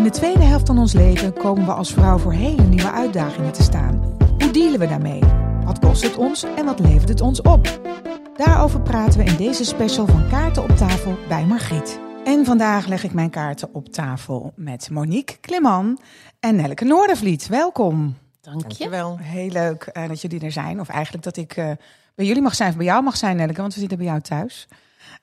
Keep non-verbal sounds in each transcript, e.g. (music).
In de tweede helft van ons leven komen we als vrouw voor hele nieuwe uitdagingen te staan. Hoe dealen we daarmee? Wat kost het ons en wat levert het ons op? Daarover praten we in deze special van Kaarten op tafel bij Margriet. En vandaag leg ik mijn kaarten op tafel met Monique Klimman en Nelleke Noordervliet. Welkom. Dank je. Dankjewel. Heel leuk eh, dat jullie er zijn. Of eigenlijk dat ik eh, bij jullie mag zijn, of bij jou mag zijn, Nelleke, want we zitten bij jou thuis.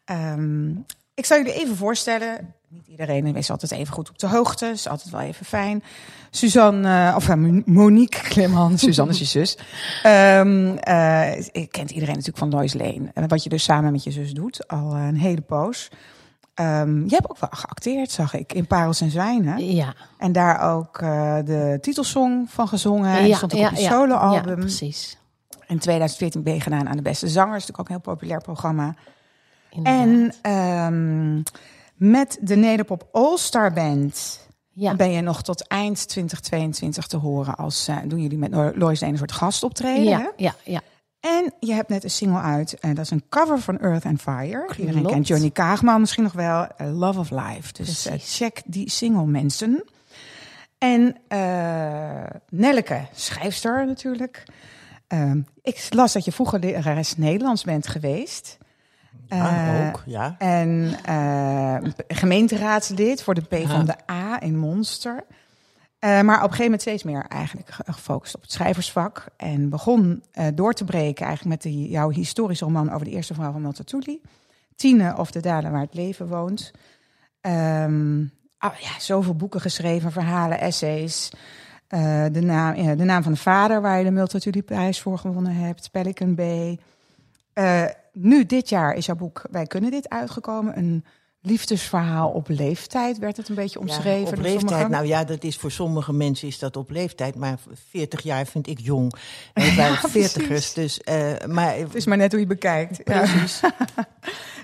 Ehm, ik zal jullie even voorstellen. Niet iedereen is altijd even goed op de hoogte. is altijd wel even fijn. Suzanne, eh, of eh, Monique Klimman, (laughs) Suzanne is je zus. Eh, ik kent iedereen natuurlijk van Lois Lane. En wat je dus samen met je zus doet, al een hele poos. Ehm, je hebt ook wel geacteerd, zag ik, in Parels en Zwijnen. Ja, En daar ook de titelsong van gezongen. En ja, stond ook ja, op je ja. soloalbum. Ja, precies. In 2014 ben je gedaan aan de Beste Zangers. Natuurlijk ook een heel populair programma. Inderdaad. En ehm, met de Nederpop All Star Band ja. ben je nog tot eind 2022 te horen. Als eh, doen jullie met Lo- Lois een soort gastoptreden. hè? ja, ja, ja. En je hebt net een single uit. En dat is een cover van Earth and Fire. Iedereen Klopt. kent Johnny Kaagman misschien nog wel. eh, Love of Life. Dus eh, check die single mensen. En eh Nelleke, schrijfster natuurlijk. Ehm, ik las dat je vroeger lerares Nederlands bent geweest. Ja, Eh, ook, ja. En eh, gemeenteraadslid voor de P van de A in Monster. Eh, maar op een gegeven moment steeds meer eigenlijk ge- gefocust op het schrijversvak. En begon door te breken eigenlijk met die, jouw historische roman over de eerste vrouw van Multatuli. Tine of de dalen waar het leven woont. Ah, ja, zoveel boeken geschreven, verhalen, essays. De, naam, ja, de naam van de vader waar je de Multatuli-prijs voor gewonnen hebt. Pelican Bay. Nu, dit jaar, is jouw boek Wij kunnen dit uitgekomen. Een liefdesverhaal op leeftijd werd het een beetje omschreven. Ja, op leeftijd, sommigen. nou ja, dat is voor sommige mensen is dat op leeftijd, maar 40 jaar vind ik jong. En het waren precies. veertigers, dus, eh, maar Het is maar net hoe je bekijkt. Ja. precies. (laughs)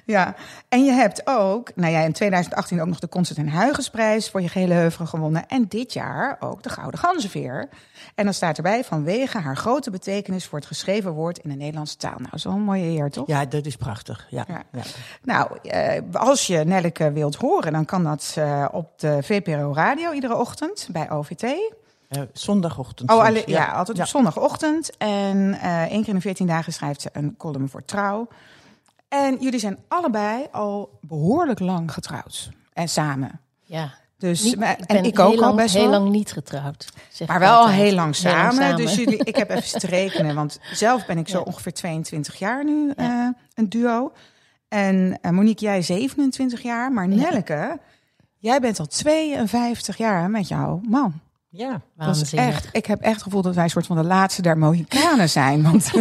Ja, en je hebt ook, nou ja, in 2018 ook nog de Constantin Huygensprijs voor je gele heuvelen gewonnen. En dit jaar ook de Gouden Ganzenveer. En dan staat erbij vanwege haar grote betekenis voor het geschreven woord in de Nederlandse taal. Nou, zo'n mooie eer, toch? Ja, dat is prachtig. Ja, Ja. ja. Nou, eh, als je Nelleke wilt horen, dan kan dat eh, op de VPRO Radio iedere ochtend bij OVT. Eh, zondagochtend. Oh, alle, ja. altijd Ja. op zondagochtend. En eh één keer in de 14 dagen schrijft ze een column voor Trouw. En jullie zijn allebei al behoorlijk lang getrouwd. En samen. ja. Dus, Niet- maar- ik en ben ik ook heel al lang, best heel wel. lang niet getrouwd. zeg Maar wel al heel lang Heel lang samen. Dus jullie, ik heb (laughs) even te rekenen. Want zelf ben ik zo Ja. ongeveer 22 jaar nu Ja. eh, een duo. En eh, Monique, jij 27 jaar. Maar Ja. Nelleke, jij bent al 52 jaar met jouw man. Ja. Dat is echt, ik heb echt het gevoel dat wij een soort van de laatste der Mohikanen zijn. Want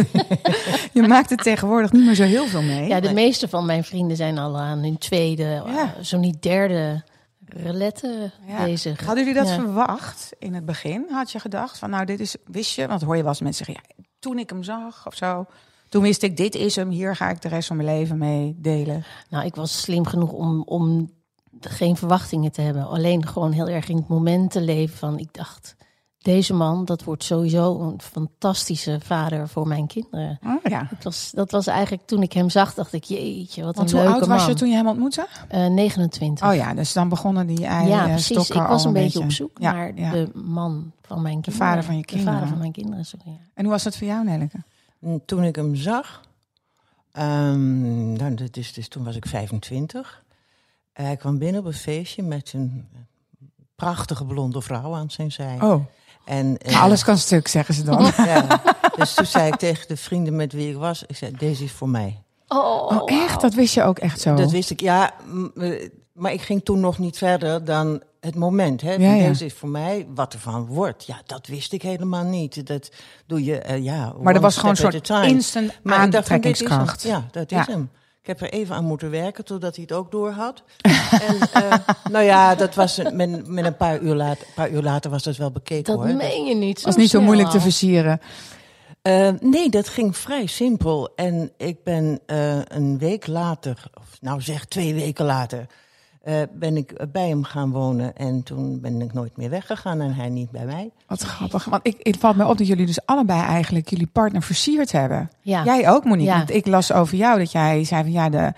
(laughs) je maakt het tegenwoordig niet meer zo heel veel mee. Ja, de meeste van mijn vrienden zijn al aan hun tweede, Ja. eh, zo niet derde relette Ja. bezig. Hadden jullie dat Ja. verwacht in het begin? Had je gedacht van nou dit is, wist je? Want hoor je wel eens mensen zeggen, ja, toen ik hem zag of zo. Toen wist ik, dit is hem, hier ga ik de rest van mijn leven mee delen. Nou, ik was slim genoeg om, om geen verwachtingen te hebben. Alleen gewoon heel erg in het moment te leven van... Ik dacht, deze man, dat wordt sowieso een fantastische vader voor mijn kinderen. Oh, ja. Dat was, dat was eigenlijk toen ik hem zag, dacht ik, jeetje, wat Want een hoe leuke oud was man. je toen je hem ontmoette? Eh, 29. Oh ja, dus dan begonnen die ei ja, eh, precies. Ik was een beetje op zoek Ja, naar ja. de man van mijn kinderen. vader van je De kinderen. vader van mijn kinderen, sorry. En hoe was dat voor jou, Nelleke? En Toen ik hem zag, ehm, nou, dat is, dus toen was ik 25. Hij kwam binnen op een feestje met een prachtige blonde vrouw aan zijn zij. Oh, En, eh, alles kan stuk, zeggen ze dan. Ja, dus toen zei ik tegen de vrienden met wie ik was, ik zei, deze is voor mij. Oh, Oh, echt? Dat wist je ook echt zo? Dat wist ik, ja, eh, maar ik ging toen nog niet verder dan het moment. Hè, Ja, ja. Deze is voor mij, wat er van wordt. Ja, dat wist ik helemaal niet. Dat doe je, eh, ja. maar er was gewoon een soort instant Maar ik dacht van, dit is hem. aantrekkingskracht. Ja, dat Ja. is hem. Ik heb er even aan moeten werken totdat hij het ook door had. (laughs) en, eh, nou ja, dat was een- met, met een paar uur, later, paar uur later was dat wel bekeken dat hoor. meen je niet. Het was niet zo moeilijk te versieren. Eh, nee, dat ging vrij simpel. En ik ben eh, een week later, of nou zeg twee weken later, eh, ben ik bij hem gaan wonen. En toen ben ik nooit meer weggegaan en hij niet bij mij. Wat grappig. Want ik, het valt me op dat jullie dus allebei eigenlijk jullie partner versierd hebben. Ja. Jij ook, Monique. Ja. Want ik las over jou dat jij zei van ja, de,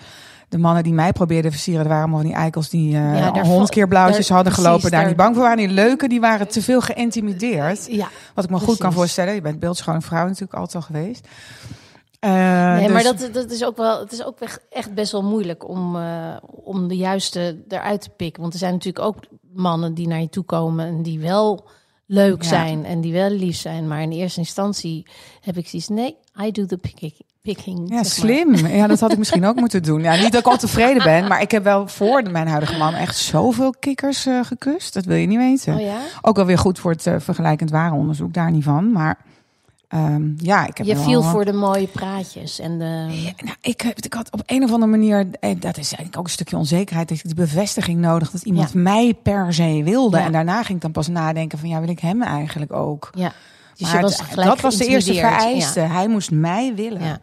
de mannen die mij probeerden te versieren, dat waren allemaal van die eikels die eh Ja, daar honderd keer blauwtjes hadden precies, gelopen, daar daar- niet bang voor waren. Die leuke, die waren te veel geïntimideerd. Ja, Wat ik me goed kan voorstellen. Je bent beeldschone vrouw natuurlijk altijd al geweest. Eh, nee, dus- maar dat, dat is ook wel, het is ook echt- best wel moeilijk om, eh, om de juiste eruit te pikken. Want er zijn natuurlijk ook mannen die naar je toe komen en die wel leuk Ja. zijn en die wel lief zijn. Maar in eerste instantie heb ik zoiets, nee, I do the picking. picking Ja, maar. slim. Ja, dat had ik misschien ook moeten doen. Ja, niet dat ik al tevreden ben, maar ik heb wel voor mijn huidige man echt zoveel kikkers eh, gekust. Dat wil je niet weten. Oh ja? Ook wel weer goed voor het vergelijkend ware onderzoek, daar niet van. Maar ehm, ja, ik heb Je wel- viel voor de mooie praatjes en de... Ja, nou, ik, heb- ik had op een of andere manier, eh, dat is eigenlijk ook een stukje onzekerheid, dat ik die bevestiging nodig dat iemand Ja. mij per se wilde. Ja. En daarna ging ik dan pas nadenken van, ja, wil ik hem eigenlijk ook? Ja. Dus Maar je was het- gelijk dat was de eerste vereiste. Hij moest mij willen. Ja.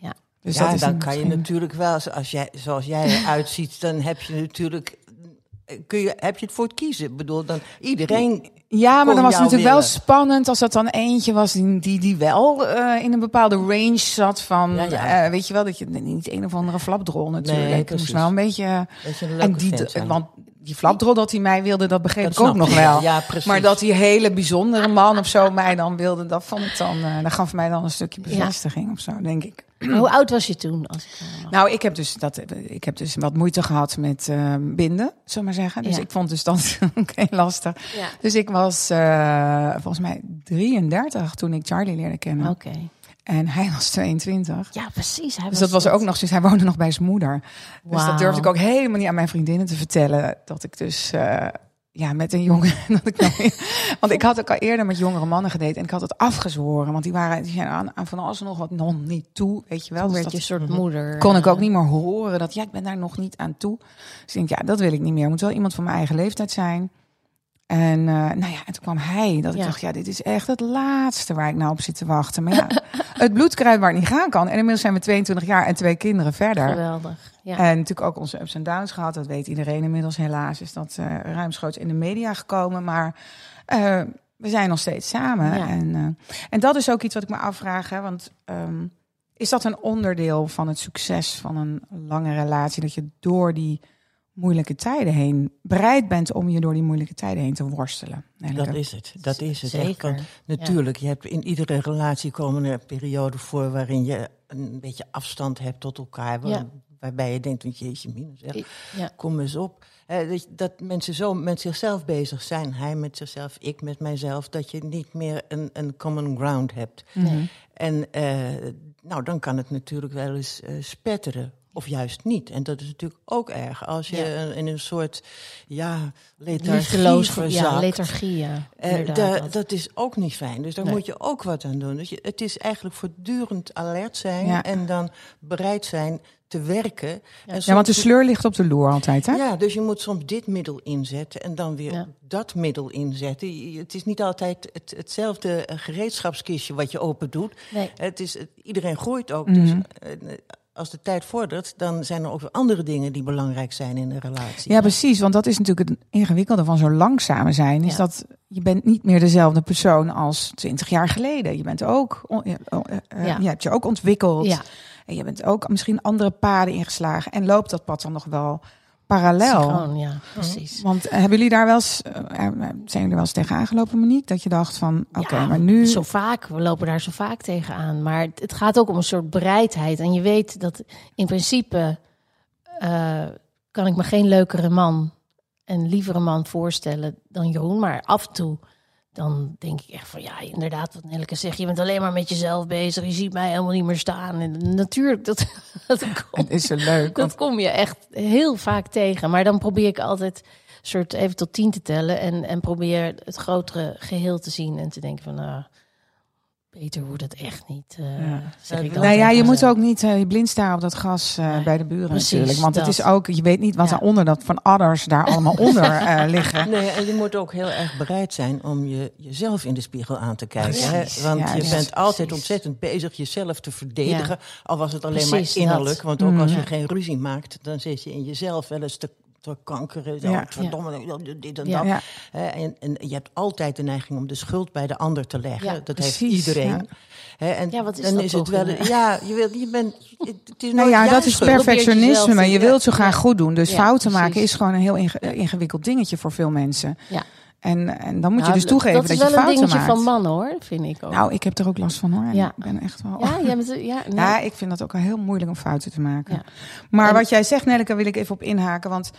ja. Dus ja, dat is dan kan je natuurlijk wel, als jij, zoals jij eruit ziet, dan heb je natuurlijk. Kun je, heb je het voor het kiezen? Ik bedoel, dan iedereen. Ja, maar dan was het natuurlijk wel spannend als dat dan eentje was die, die, die wel eh, in een bepaalde range zat van, Ja, ja. eh, weet je wel, dat je niet een of andere flapdrol natuurlijk. Nee, het moest wel een beetje. Een En die, want die flapdrol dat hij mij wilde, dat begreep Dat ik ook nog ik. wel. Ja, precies. Maar dat die hele bijzondere man of zo mij dan wilde, dat vond ik dan, eh dat gaf mij dan een stukje bevestiging of zo, denk ik. (clears throat) Hoe oud was je toen? Als ik, eh? Nou, ik heb dus, dat, ik heb dus wat moeite gehad met eh, binden, zullen maar zeggen. Dus Ja. ik vond dus dat (laughs) ook heel lastig. ja. Dus ik was eh, volgens mij 33 toen ik Charlie leerde kennen. Oké. En hij was 22. Ja, precies. Hij Dus dat was ook nog sinds hij woonde nog bij zijn moeder. Dus dat durfde ik ook helemaal niet aan mijn vriendinnen te vertellen. Dat ik dus eh, ja, met een jongen. (laughs) Dat ik nou, want ik had ook al eerder met jongere mannen gedate. En ik had het afgezworen. Want die waren die zijn aan, aan van alles en nog wat nog niet toe. Weet je wel. Toen Dus werd je soort moeder. kon ik ook niet meer horen. Dat ja, ik ben daar nog niet aan toe. Dus ik denk, ja, dat wil ik niet meer. Moet wel iemand van mijn eigen leeftijd zijn. En eh, nou ja, en toen kwam hij. Dat ik Ja. dacht, ja, dit is echt het laatste waar ik nou op zit te wachten. Maar ja, (laughs) het bloedkruid waar het niet gaan kan. En inmiddels zijn we 22 jaar en twee kinderen verder. Geweldig. Ja. En natuurlijk ook onze ups en downs gehad. Dat weet iedereen inmiddels. Helaas is dat eh ruimschoots in de media gekomen. Maar eh, we zijn nog steeds samen. Ja. En, eh, en dat is ook iets wat ik me afvraag. Hè, want ehm, is dat een onderdeel van het succes van een lange relatie? Dat je door die moeilijke tijden heen bereid bent om je door die moeilijke tijden heen te worstelen. Eigenlijk. Dat is het. Dat is het. Zeker. want natuurlijk, je hebt in iedere relatie komen er perioden voor waarin je een beetje afstand hebt tot elkaar. Ja. Waarbij je denkt, want jeetje mina, zeg, Ja. kom eens op. Dat, dat mensen zo met zichzelf bezig zijn. Hij met zichzelf, ik met mijzelf. Dat je niet meer een, een common ground hebt. Mhm. En eh, nou, dan kan het natuurlijk wel eens eh, spetteren. Of juist niet. En dat is natuurlijk ook erg. Als je Ja. in een soort ja, lethargie Liefdeloos. Ja, verzakt. lethargie. Ja. Eh, da- dat. dat is ook niet fijn. Dus daar Nee. moet je ook wat aan doen. Dus je, het is eigenlijk voortdurend alert zijn Ja. en dan bereid zijn te werken. En soms Ja, want de sleur ligt op de loer altijd, hè? Ja, dus je moet soms dit middel inzetten en dan weer Ja. dat middel inzetten. Het is niet altijd het, hetzelfde eh, gereedschapskistje wat je open doet. Nee. Het is, het- iedereen groeit ook. Mhm. Dus eh, als de tijd vordert, dan zijn er ook weer andere dingen die belangrijk zijn in een relatie. Ja, precies. Want dat is natuurlijk het ingewikkelde van zo langzaam zijn. Is Ja. dat je bent niet meer dezelfde persoon als 20 jaar geleden. Je bent ook, oh, eh, eh, Ja. je hebt je ook ontwikkeld. Ja. En je bent ook misschien andere paden ingeslagen. En loopt dat pad dan nog wel parallel? Synchroon, ja, precies. Want eh, hebben jullie daar wel eens, eh, eh, zijn jullie wel eens tegen aangelopen, Monique? Dat je dacht van, oké, Ja, maar nu... Zo vaak, we lopen daar zo vaak tegenaan. Maar het, gaat ook om een soort bereidheid. En je weet dat in principe kan ik me geen leukere man en lievere man voorstellen dan Jeroen. Maar af en toe dan denk ik echt van ja, inderdaad, wat Nelleke zegt. Je bent alleen maar met jezelf bezig. Je ziet mij helemaal niet meer staan. En natuurlijk, dat, (laughs) dat komt is zo leuk. dat kom je echt heel vaak tegen. Maar dan probeer ik altijd soort even tot tien te tellen. En, en probeer het grotere geheel te zien. En te denken van, nou, beter wordt het echt niet. eh, Ja. zeg ik dan Nou ja, je moet ook niet eh, je blind staren op dat gas eh, Nee, bij de buren precies, natuurlijk. Want het dat. is ook, je weet niet wat Ja. daaronder, dat van adders daar allemaal (laughs) onder eh, liggen. Nee, en je moet ook heel erg bereid zijn om je, jezelf in de spiegel aan te kijken. Hè? Want ja, je ja, bent altijd precies. ontzettend bezig jezelf te verdedigen. Al was het alleen Precies, maar innerlijk. dat. Want ook als je Mhm. geen ruzie maakt, dan zit je in jezelf wel eens te, kanker. Ja. Ja. Verdomme, dit en Ja. dat. En, en je hebt altijd de neiging om de schuld bij de ander te leggen. Ja, dat precies, heeft iedereen. en Ja, wat is dan dat is het toch, wel. ja? Ja, je, wil, je bent. Het is Nou ja, dat is perfectionisme. je wilt zo graag goed doen. Dus Ja, fouten maken is gewoon een heel inge- ingewikkeld dingetje voor veel mensen. Ja. En, en dan moet je Nou, dus toegeven dat, dat is je wel een fouten dingetje maakt. van mannen hoor, vind ik ook. Nou, ik heb er ook last van hoor. Ja. Ik ben echt wel. ja, jij bent, ja, (laughs) nee. Ja, ik vind dat ook wel heel moeilijk om fouten te maken. Ja. Maar En- wat jij zegt, Nelleke, wil ik even op inhaken. Want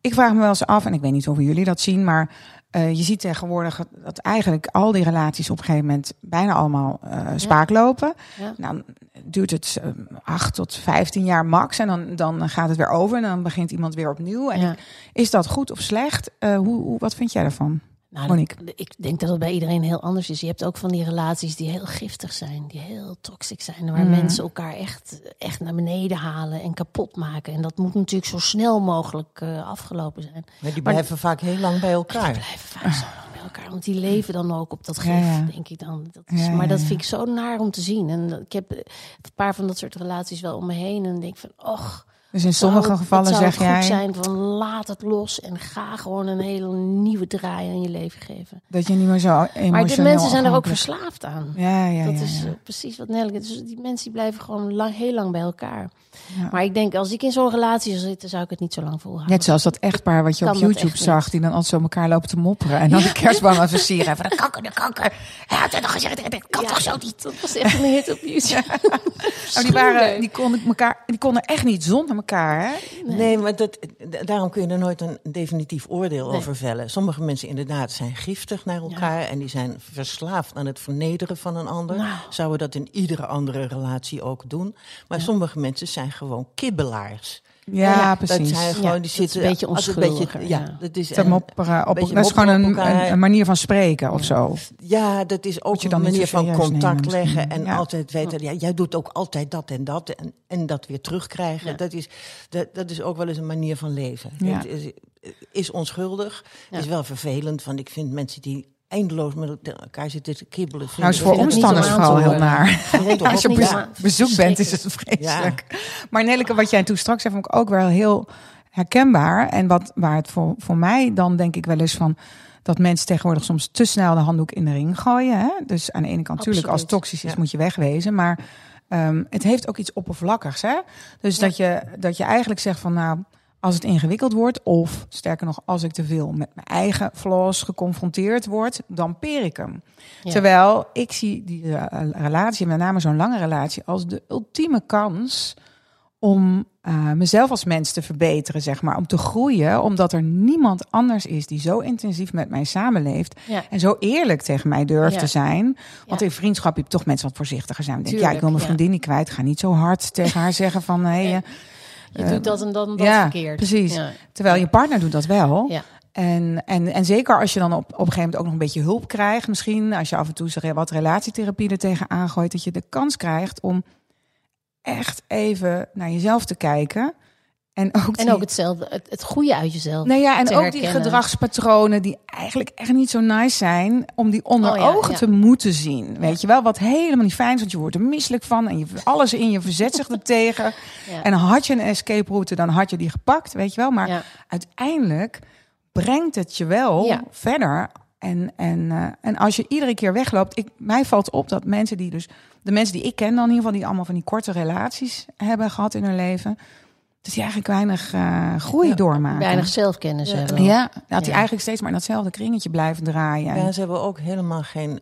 ik vraag me wel eens af, en ik weet niet of jullie dat zien, maar eh, je ziet tegenwoordig dat eigenlijk al die relaties op een gegeven moment bijna allemaal eh, spaak lopen. Ja. Nou, duurt het eh, acht tot vijftien jaar max en dan, dan gaat het weer over en dan begint iemand weer opnieuw. En Ja. is dat goed of slecht? Hoe, hoe, wat vind jij daarvan? Nou, dat- ik denk dat het bij iedereen heel anders is. Je hebt ook van die relaties die heel giftig zijn, die heel toxic zijn, waar Mhm. mensen elkaar echt, echt naar beneden halen en kapot maken. En dat moet natuurlijk zo snel mogelijk eh, afgelopen zijn. Maar die Maar- blijven vaak heel lang bij Die elkaar. blijven vaak zo lang bij elkaar, want die leven dan ook op dat gif, Ja, ja. denk ik dan. Dat is, Ja, maar ja, dat vind ik zo naar om te zien. En ik heb eh, een paar van dat soort relaties wel om me heen en denk ik van, och, Dus in sommige het- gevallen het zeg het jij goed zijn van laat het los en ga gewoon een hele nieuwe draai aan je leven geven. dat je niet meer zo emotioneel Maar de mensen zijn er ook verslaafd aan. Ja, ja, dat ja, is ja. precies wat Nelke. Dus die mensen die blijven gewoon lang, heel lang bij elkaar. Ja. Maar ik denk, als ik in zo'n relatie zou zitten, zou ik het niet zo lang volhouden. Net zoals dat echtpaar wat je Kan op YouTube zag, die dan altijd zo elkaar lopen te mopperen. En dan de kerstboom aan het versieren. Van de kanker, de kanker. Hij had het nog gezegd, dat kan toch zo niet? Dat was echt een hit op YouTube. (laughs) (laughs) Die, waren, die, konden elkaar, die konden echt niet zonder elkaar, hè? Nee, maar dat, daarom kun je er nooit een definitief oordeel Nee. over vellen. Sommige mensen inderdaad zijn giftig naar elkaar en die zijn verslaafd aan het vernederen van een ander. Nou. Zouden dat in iedere andere relatie ook doen. Maar sommige mensen zijn gewoon kibbelaars. Ja, Ja, Dat precies. zijn gewoon, dat die is een zitten beetje als onschuldiger, ja, ja. dat is Te en- mopperen op, beetje dat is gewoon een, een, een manier van spreken of zo. Ja, dat is ook een manier van contact nemen leggen en Ja. altijd weten, ja, jij doet ook altijd dat en dat en, en dat weer terugkrijgen. Ja. Dat, is, dat, dat is ook wel eens een manier van leven. Ja. Het is, is onschuldig, Ja. is wel vervelend, want ik vind mensen die eindeloos met elkaar zitten te kibbelen. Nou, is voor omstanders vooral heel naar. Als je op Ja. bezoek bent, is het vreselijk. Maar Nelleke, wat jij toen straks zei, vond ik ook wel heel herkenbaar. En wat, waar het voor, voor mij dan denk ik wel eens van... dat mensen tegenwoordig soms te snel de handdoek in de ring gooien. Hè? Dus aan de ene kant, natuurlijk, als toxisch is, Ja. moet je wegwezen. Maar ehm, het heeft ook iets oppervlakkigs. Hè? Dus dat, je, dat je eigenlijk zegt van... nou als het ingewikkeld wordt, of sterker nog, als ik te veel met mijn eigen flaws geconfronteerd word, dan peer ik hem. Ja. Terwijl ik zie die eh, relatie, met name zo'n lange relatie, als de ultieme kans om eh, mezelf als mens te verbeteren, zeg maar. Om te groeien, omdat er niemand anders is die zo intensief met mij samenleeft. Ja. En zo eerlijk tegen mij durft Ja. te zijn. Want Ja. in vriendschap heb je toch mensen wat voorzichtiger zijn. Denk, ja, Tuurlijk, ik wil mijn ja. vriendin niet kwijt. Ga niet zo hard tegen haar zeggen van... Hey, Nee. eh, Je Eh, doet dat en dan dat ja, verkeerd. precies. Ja. Terwijl je partner doet dat wel. Ja. En, en, en zeker als je dan op, op een gegeven moment ook nog een beetje hulp krijgt. Misschien als je af en toe wat relatietherapie er tegenaan gooit. Dat je de kans krijgt om echt even naar jezelf te kijken. En ook, En die- ook hetzelfde, het, het goede uit jezelf. nou ja, en ook die gedragspatronen die eigenlijk echt niet zo nice zijn. Om die onder Oh ja, ogen ja. te moeten zien. Weet je wel, wat helemaal niet fijn is. Want je wordt er misselijk van. En je, alles in je verzet zich er (laughs) tegen. Ja. En had je een escape route, dan had je die gepakt. Weet je wel, maar uiteindelijk brengt het je wel verder. En, en, eh, en als je iedere keer wegloopt, ik, mij valt op dat mensen die dus, de mensen die ik ken dan in ieder geval, die allemaal van die korte relaties hebben gehad in hun leven, dat die eigenlijk weinig eh, groei Ja, doormaken. Weinig zelfkennis Ja, hebben. Ja, dat die Ja. eigenlijk steeds maar in datzelfde kringetje blijven draaien. Ja, ze hebben ook helemaal geen.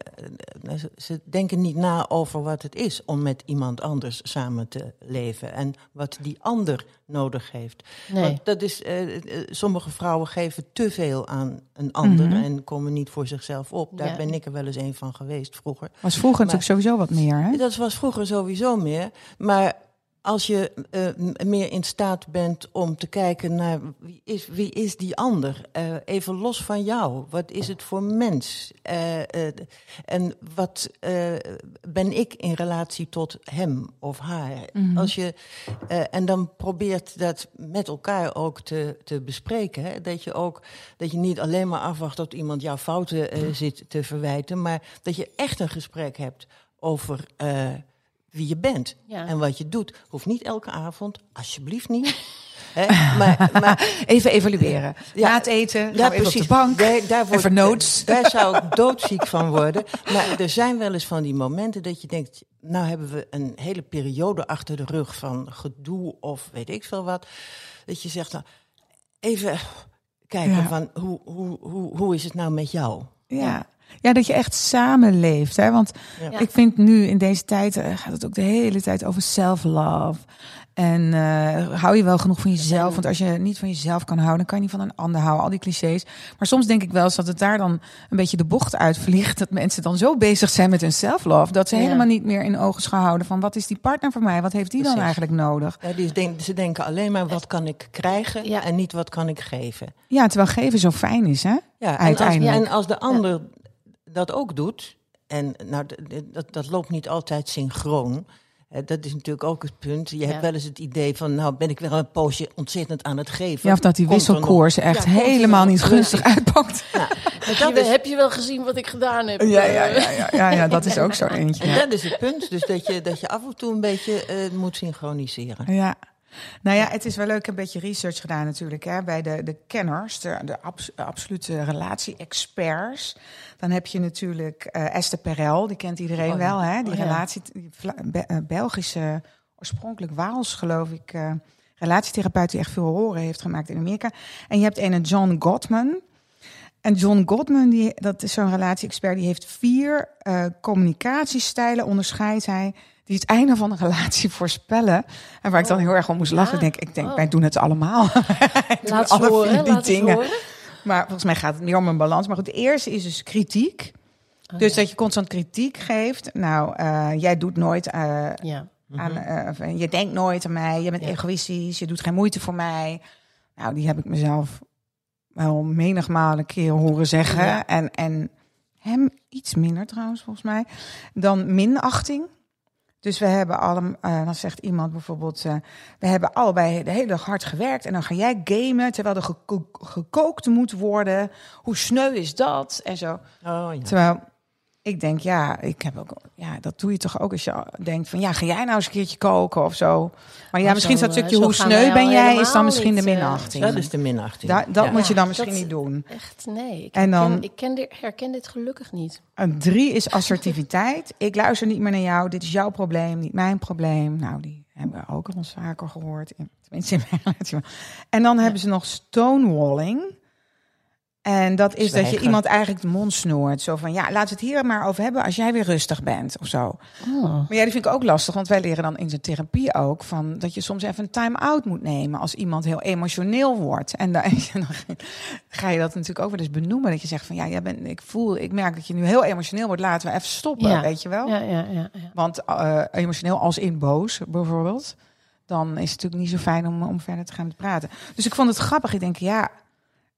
eh, Ze, denken niet na over wat het is om met iemand anders samen te leven. En wat die ander nodig heeft. Nee. Want dat is, eh, sommige vrouwen geven te veel aan een ander Mhm. en komen niet voor zichzelf op. Daar Ja. ben ik er wel eens een van geweest vroeger. was vroeger Maar- natuurlijk sowieso wat meer. Hè? Dat was vroeger sowieso meer. Maar als je eh, meer in staat bent om te kijken naar wie is, wie is die ander, Eh, even los van jou, wat is het voor mens? Eh, en wat ben ik in relatie tot hem of haar? Mhm. Als je, en dan probeert dat met elkaar ook te, te bespreken. Hè? Dat je ook dat je niet alleen maar afwacht tot iemand jouw fouten zit te verwijten, maar dat je echt een gesprek hebt over wie je bent Ja. en wat je doet. Hoeft niet elke avond, alsjeblieft niet. (laughs) Maar, maar Even evalueren. Ja. Na het eten, Ja, even op de precies. bank. Daar, daar Even notes. (laughs) Daar zou ik doodziek van worden. Maar er zijn wel eens van die momenten dat je denkt... nou hebben we een hele periode achter de rug van gedoe of weet ik veel wat. Dat je zegt, nou, even kijken Ja. van hoe, hoe, hoe, hoe is het nou met jou? Ja. Ja, dat je echt samenleeft. Hè? Want Ja. ik vind nu in deze tijd eh, gaat het ook de hele tijd over self-love. En eh, hou je wel genoeg van jezelf? Want als je niet van jezelf kan houden, dan kan je niet van een ander houden. Al die clichés. Maar soms denk ik wel eens dat het daar dan een beetje de bocht uitvliegt. Dat mensen dan zo bezig zijn met hun self-love. Dat ze Ja. helemaal niet meer in ogen houden van wat is die partner voor mij? Wat heeft die dan eigenlijk nodig? Ja, die denk, ze denken alleen maar wat kan ik krijgen Ja. en niet wat kan ik geven. Ja, terwijl geven zo fijn is, hè? Ja, en als, Uiteindelijk. en als de ander dat ook doet, en nou, dat, dat loopt niet altijd synchroon. Dat is natuurlijk ook het punt. Je hebt Ja. wel eens het idee van, nou ben ik weer een poosje ontzettend aan het geven. Ja, of dat die Komt er wisselkoers echt Ja, helemaal niet gunstig uitpakt. Ja, Heb, dat is, heb je wel gezien wat ik gedaan heb? Ja, ja, ja, ja, ja, ja, dat is ook zo eentje. en dat is het punt. Dus dat je, dat je af en toe een beetje eh, moet synchroniseren. Ja. Nou ja, het is wel leuk. Ik heb een beetje research gedaan natuurlijk hè, bij de, de kenners, de, de abs- absolute relatie-experts. Dan heb je natuurlijk eh, Esther Perel, die kent iedereen Oh ja. wel. Hè? Die Oh ja. relatie, die Vla- Be- eh, Belgische, oorspronkelijk Waals geloof ik, eh, relatietherapeut die echt veel horen heeft gemaakt in Amerika. En je hebt een John Gottman. En John Gottman, die, dat is zo'n relatie-expert, die heeft vier communicatiestijlen, onderscheidt hij, die het einde van een relatie (laughs) voorspellen. En waar ik dan Oh. heel erg om moest lachen. Ja. Denk, ik denk Oh. wij doen het allemaal. (laughs) Laat alle horen, vier die laat dingen. horen. Maar volgens mij gaat het meer om een balans. Maar goed, de eerste is dus kritiek. Oh, Dus ja. dat je constant kritiek geeft. Nou, eh, jij doet nooit eh, Ja. aan, of, eh, je denkt nooit aan mij, je bent Ja. egoïstisch, je doet geen moeite voor mij. Nou, die heb ik mezelf wel menigmaal een keer horen zeggen. Ja. En, en hem iets minder trouwens, volgens mij. Dan minachting. Dus we hebben allemaal, eh, dan zegt iemand bijvoorbeeld, eh, we hebben allebei de hele dag hard gewerkt en dan ga jij gamen terwijl er geko- gekookt moet worden. Hoe sneu is dat? En zo. Oh, ja. Terwijl ik denk, ja, ik heb ook, ja, dat doe je toch ook als je denkt van, ja, ga jij nou eens een keertje koken of zo. Maar ja, Maar misschien is zo, dat eh, stukje zo hoe sneu ben jij, is dan misschien de niet, eh, minachting. Dat is de minachting. Da- dat Ja. moet je dan misschien dat- niet doen. Echt, nee. Ik, En herken, dan- ik ken dit, herken dit gelukkig niet. Een drie is assertiviteit. Ik luister niet meer naar jou. Dit is jouw probleem, niet mijn probleem. Nou, die hebben we ook al eens vaker gehoord. In- Tenminste, in mijn (laughs) relatie. En dan hebben ze nog stonewalling. En dat is dat je iemand eigenlijk de mond snoert. Zo van, ja, laat het hier maar over hebben als jij weer rustig bent of zo. Oh. Maar ja, die vind ik ook lastig, want wij leren dan in zijn therapie ook van dat je soms even een time-out moet nemen als iemand heel emotioneel wordt. En dan, (laughs) dan ga je dat natuurlijk ook wel eens benoemen. Dat je zegt van ja, jij bent, ik voel, ik merk dat je nu heel emotioneel wordt. Laten we even stoppen, Ja. weet je wel? Ja, ja, ja, ja. Want eh, emotioneel als in boos bijvoorbeeld, dan is het natuurlijk niet zo fijn om, om verder te gaan praten. Dus ik vond het grappig. Ik denk ja,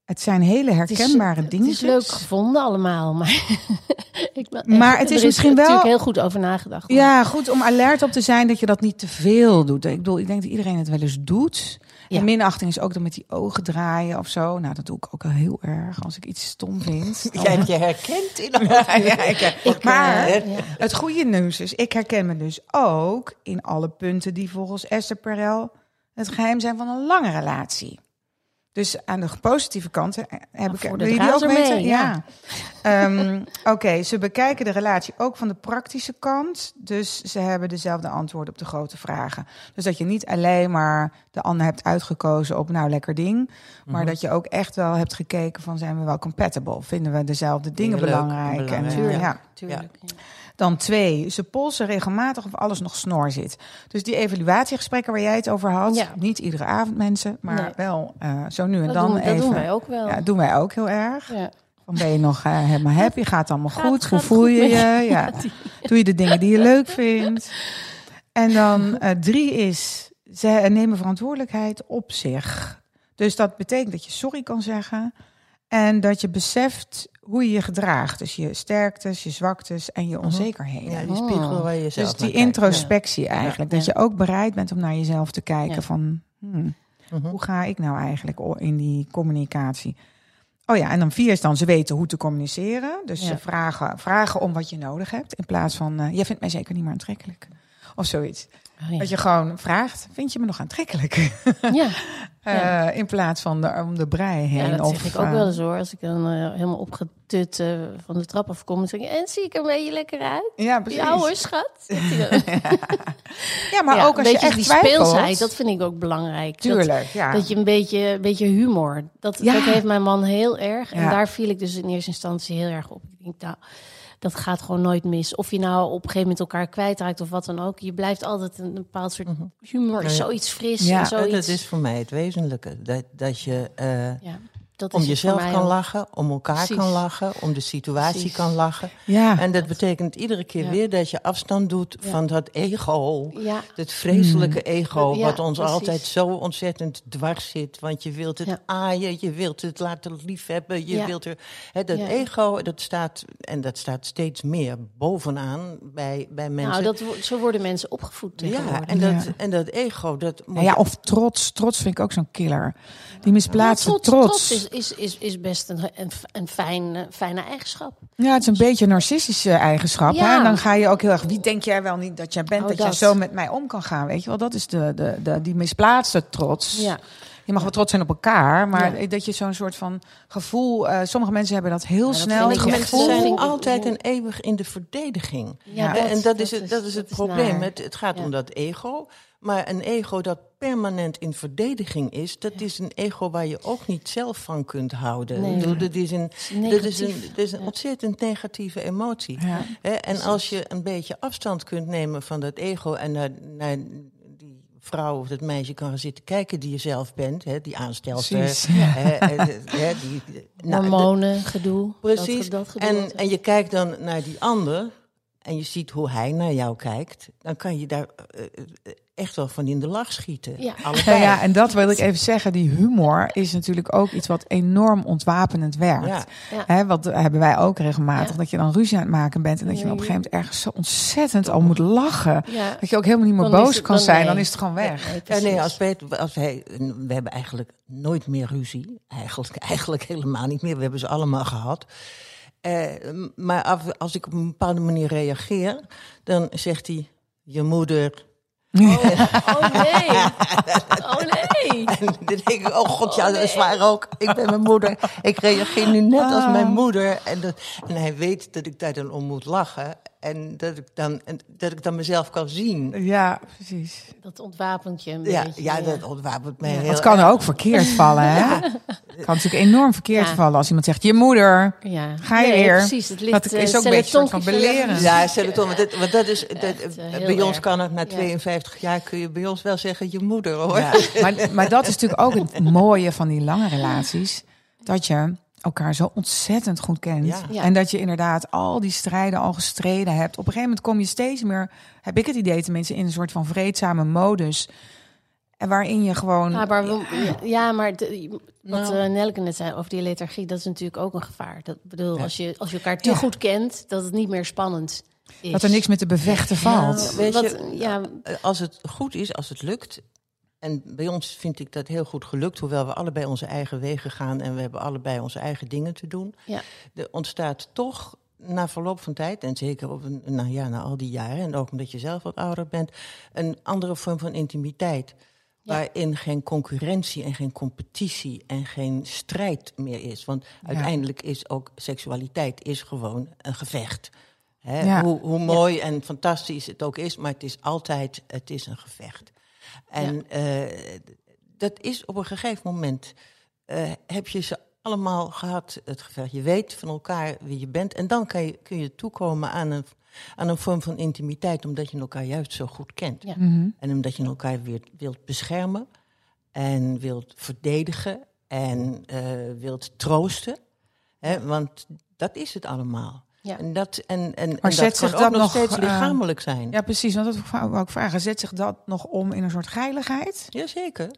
het zijn hele is- herkenbare dingen. Het is leuk gevonden allemaal, maar... (laughs) ik, Maar het is er misschien wel- natuurlijk heel goed over nagedacht. Ja, goed om alert op te zijn dat je dat niet te veel doet. Ik bedoel, ik denk dat iedereen het wel eens doet. Ja. En minachting is ook dan met die ogen draaien of zo. Nou, dat doe ik ook al heel erg als ik iets stom vind. Dan- Jij hebt je herkend in ja, ja, (laughs) ik, Ik, maar eh, ja. het goede nieuws is, ik herken me dus ook in alle punten die volgens Esther Perel het geheim zijn van een lange relatie. Dus aan de positieve kanten heb ik voor de wil je die ook weten? ja. Ehm, (laughs) Oké, ze bekijken de relatie ook van de praktische kant. Dus ze hebben dezelfde antwoorden op de grote vragen. Dus dat je niet alleen maar de ander hebt uitgekozen op nou lekker ding. Maar dat je ook echt wel hebt gekeken van zijn we wel compatible? Vinden we dezelfde dingen Dingen leuk, belangrijk? belangrijk, En, Tuurlijk, ja. tuurlijk. ja. Dan twee, ze polsen regelmatig of alles nog snor zit. Dus die evaluatiegesprekken waar jij het over had. Ja. Niet iedere avond mensen, maar Nee. wel eh, zo nu en Dat, dan doen, dat even. doen wij ook wel. Ja, doen wij ook heel erg. Ja. Dan ben je nog eh, helemaal happy, gaat het allemaal Gaat- goed, gaat hoe voel goed je je? (laughs) Ja. Doe je de dingen die je leuk vindt? En dan (laughs) eh, drie is, ze nemen verantwoordelijkheid op zich. Dus dat betekent dat je sorry kan zeggen en dat je beseft hoe je je gedraagt. Dus je sterktes, je zwaktes en je onzekerheden. Ja, die spiegel waar je zelf Dus die introspectie eigenlijk. Dat je ook bereid bent om naar jezelf te kijken Ja. van... hmm, Mhm. hoe ga ik nou eigenlijk in die communicatie? Oh ja, en dan vier is dan ze weten hoe te communiceren. Dus ze vragen, vragen om wat je nodig hebt. In plaats van, eh, jij vindt mij zeker niet meer aantrekkelijk. Of zoiets. Oh, ja. Dat je gewoon vraagt, vind je me nog aantrekkelijk? ja. (laughs) Eh, in plaats van de, om de brei heen. Ja, dat of, zeg ik ook eh, wel eens hoor. Als ik dan eh, helemaal opgetut van de trap afkom, dan zeg ik, en zie ik er een beetje lekker uit? Ja, precies. Ja hoor, schat. (laughs) Ja, maar ook als een je beetje echt die twijfelt. speelsheid, dat vind ik ook belangrijk. Dat- Tuurlijk, ja. Dat je een beetje, een beetje humor. Dat, Ja. dat heeft mijn man heel erg. En daar viel ik dus in eerste instantie heel erg op. Ik denk, nou, dat gaat gewoon nooit mis. Of je nou op een gegeven moment elkaar kwijtraakt of wat dan ook. Je blijft altijd een, bepaald soort humor. ja. Zoiets fris Ja, en zoiets. dat is voor mij het wezenlijke. Dat, dat je eh, ja, dat om jezelf kan ook. lachen, om elkaar Precies. kan lachen, om de situatie Precies. kan lachen. ja. En dat betekent iedere keer Ja. weer dat je afstand doet Ja. van dat ego. Ja, Het vreselijke ego, Ja, wat ons precies. altijd zo ontzettend dwars zit. Want je wilt het Ja. aaien, je wilt het laten liefhebben. Je Ja. wilt er, hè, dat Ja. ego, dat staat, en dat staat steeds meer bovenaan bij, bij mensen. nou, dat, zo worden mensen opgevoed ja, en dat, Ja. en dat ego, dat moet Nou ja, of trots. Trots vind ik ook zo'n killer. Die misplaatste Ja, trots. trots is, is, is, is best een, een, een fijn, fijne eigenschap. Ja, het is een beetje een narcistische eigenschap. Ja. Hè? En dan ga je ook heel erg... Wie denk jij wel niet dat jij bent? Oh, dat, dat. jij zo met mij om kan gaan, weet je wel? Dat is de, de, de, die misplaatste trots. Ja. Je mag wel trots zijn op elkaar, maar Ja. dat je zo'n soort van gevoel... eh, sommige mensen hebben dat heel dat snel. Sommige mensen zijn altijd en eeuwig in de verdediging. Ja, Eh, dat- en dat, is dat het, dat is het dat is probleem. naar. Het, het gaat Ja. om dat ego. Maar een ego dat permanent in verdediging is, dat is een ego waar je ook niet zelf van kunt houden. Nee. Bedoel, dat is een, dat is een, dat is een ontzettend negatieve emotie. Ja. En als je een beetje afstand kunt nemen van dat ego en naar, naar die vrouw of dat meisje kan gaan zitten kijken die je zelf bent, hè, die aanstelster, Precies. hè, hè, hè, die, nou, Hormonen, gedoe. Precies. Dat, dat gedoe. en, en je kijkt dan naar die ander en je ziet hoe hij naar jou kijkt, dan kan je daar eh, eh, echt wel van in de lach schieten. Ja. Ja, Allebei. ja, en dat wil ik even zeggen. Die humor is natuurlijk ook iets wat enorm ontwapenend werkt. Ja. Ja. Hè, wat hebben wij ook regelmatig. Ja. Dat je dan ruzie aan het maken bent. En dat je dan op een gegeven moment ergens zo ontzettend al moet lachen. Ja. Dat je ook helemaal niet meer Dan boos het- kan dan zijn. nee. Dan is het gewoon weg. Nee, Ja, precies. nee, als wij, als wij, we hebben eigenlijk nooit meer ruzie. Eigenlijk, eigenlijk helemaal niet meer. We hebben ze allemaal gehad. Eh, maar af- als ik op een bepaalde manier reageer, dan zegt hij: Je moeder. Oh, (laughs) oh nee. Oh nee. (laughs) En dan denk ik: Oh god, ja, dat is waar ook. Ik ben mijn moeder. Ik reageer nu net als mijn moeder. En, dat, en hij weet dat ik daar dan om moet lachen. En dat ik dan, en dat ik dan mezelf kan zien. Ja, precies. Dat ontwapent je een Ja, beetje. ja, dat ontwapent mij heel Het kan erg. ook verkeerd vallen, hè? Het (laughs) kan natuurlijk enorm verkeerd Ja. vallen als iemand zegt: Je moeder. Ja. Ga je Nee, weer? Precies, het ligt Dat eh, is ook een beetje een soort van belerend. Ja, stel het om. Want, dit- want dat is, dat, Echt, eh, heel bij ons erg. kan het na Ja. 52 jaar kun je bij ons wel zeggen je moeder hoor. Ja, maar, maar dat is natuurlijk ook het mooie van die lange relaties. Dat je elkaar zo ontzettend goed kent. Ja. Ja. En dat je inderdaad al die strijden al gestreden hebt. Op een gegeven moment kom je steeds meer, heb ik het idee tenminste, in een soort van vreedzame modus. En waarin je gewoon... Ja, maar, we- ja, maar de- wat Nou. eh, Nelke net zei over die lethargie, dat is natuurlijk ook een gevaar. Dat bedoel, Ja. als, je, als je elkaar te Ja. goed kent, dat het niet meer spannend is. dat er niks meer te bevechten valt. Nou, weet Wat- je, ja, Eh, Als het goed is, als het lukt. En bij ons vind ik dat heel goed gelukt, hoewel we allebei onze eigen wegen gaan en we hebben allebei onze eigen dingen te doen. ja, Er ontstaat toch na verloop van tijd, en zeker op een, nou ja, na al die jaren, en ook omdat je zelf wat ouder bent, een andere vorm van intimiteit. Ja. Waarin geen concurrentie en geen competitie en geen strijd meer is. Want uiteindelijk is ook seksualiteit is gewoon een gevecht. Hè? Ja. Hoe, hoe mooi en fantastisch het ook is, maar het is altijd het is een gevecht. En eh, dat is op een gegeven moment, eh, heb je ze allemaal gehad, het gevecht. Je weet van elkaar wie je bent. En dan kan je, kun je toekomen aan een, aan een vorm van intimiteit, omdat je elkaar juist zo goed kent. Ja. Mhm. En omdat je elkaar weer wilt beschermen en wilt verdedigen en eh, wilt troosten. Hè, want dat is het allemaal. Ja. En dat, en, en, en Maar zet dat kan zich ook dat nog nog, steeds eh, lichamelijk zijn. Ja, precies. Want dat wou ik ook vragen. Zet zich dat nog om in een soort geiligheid? Jazeker.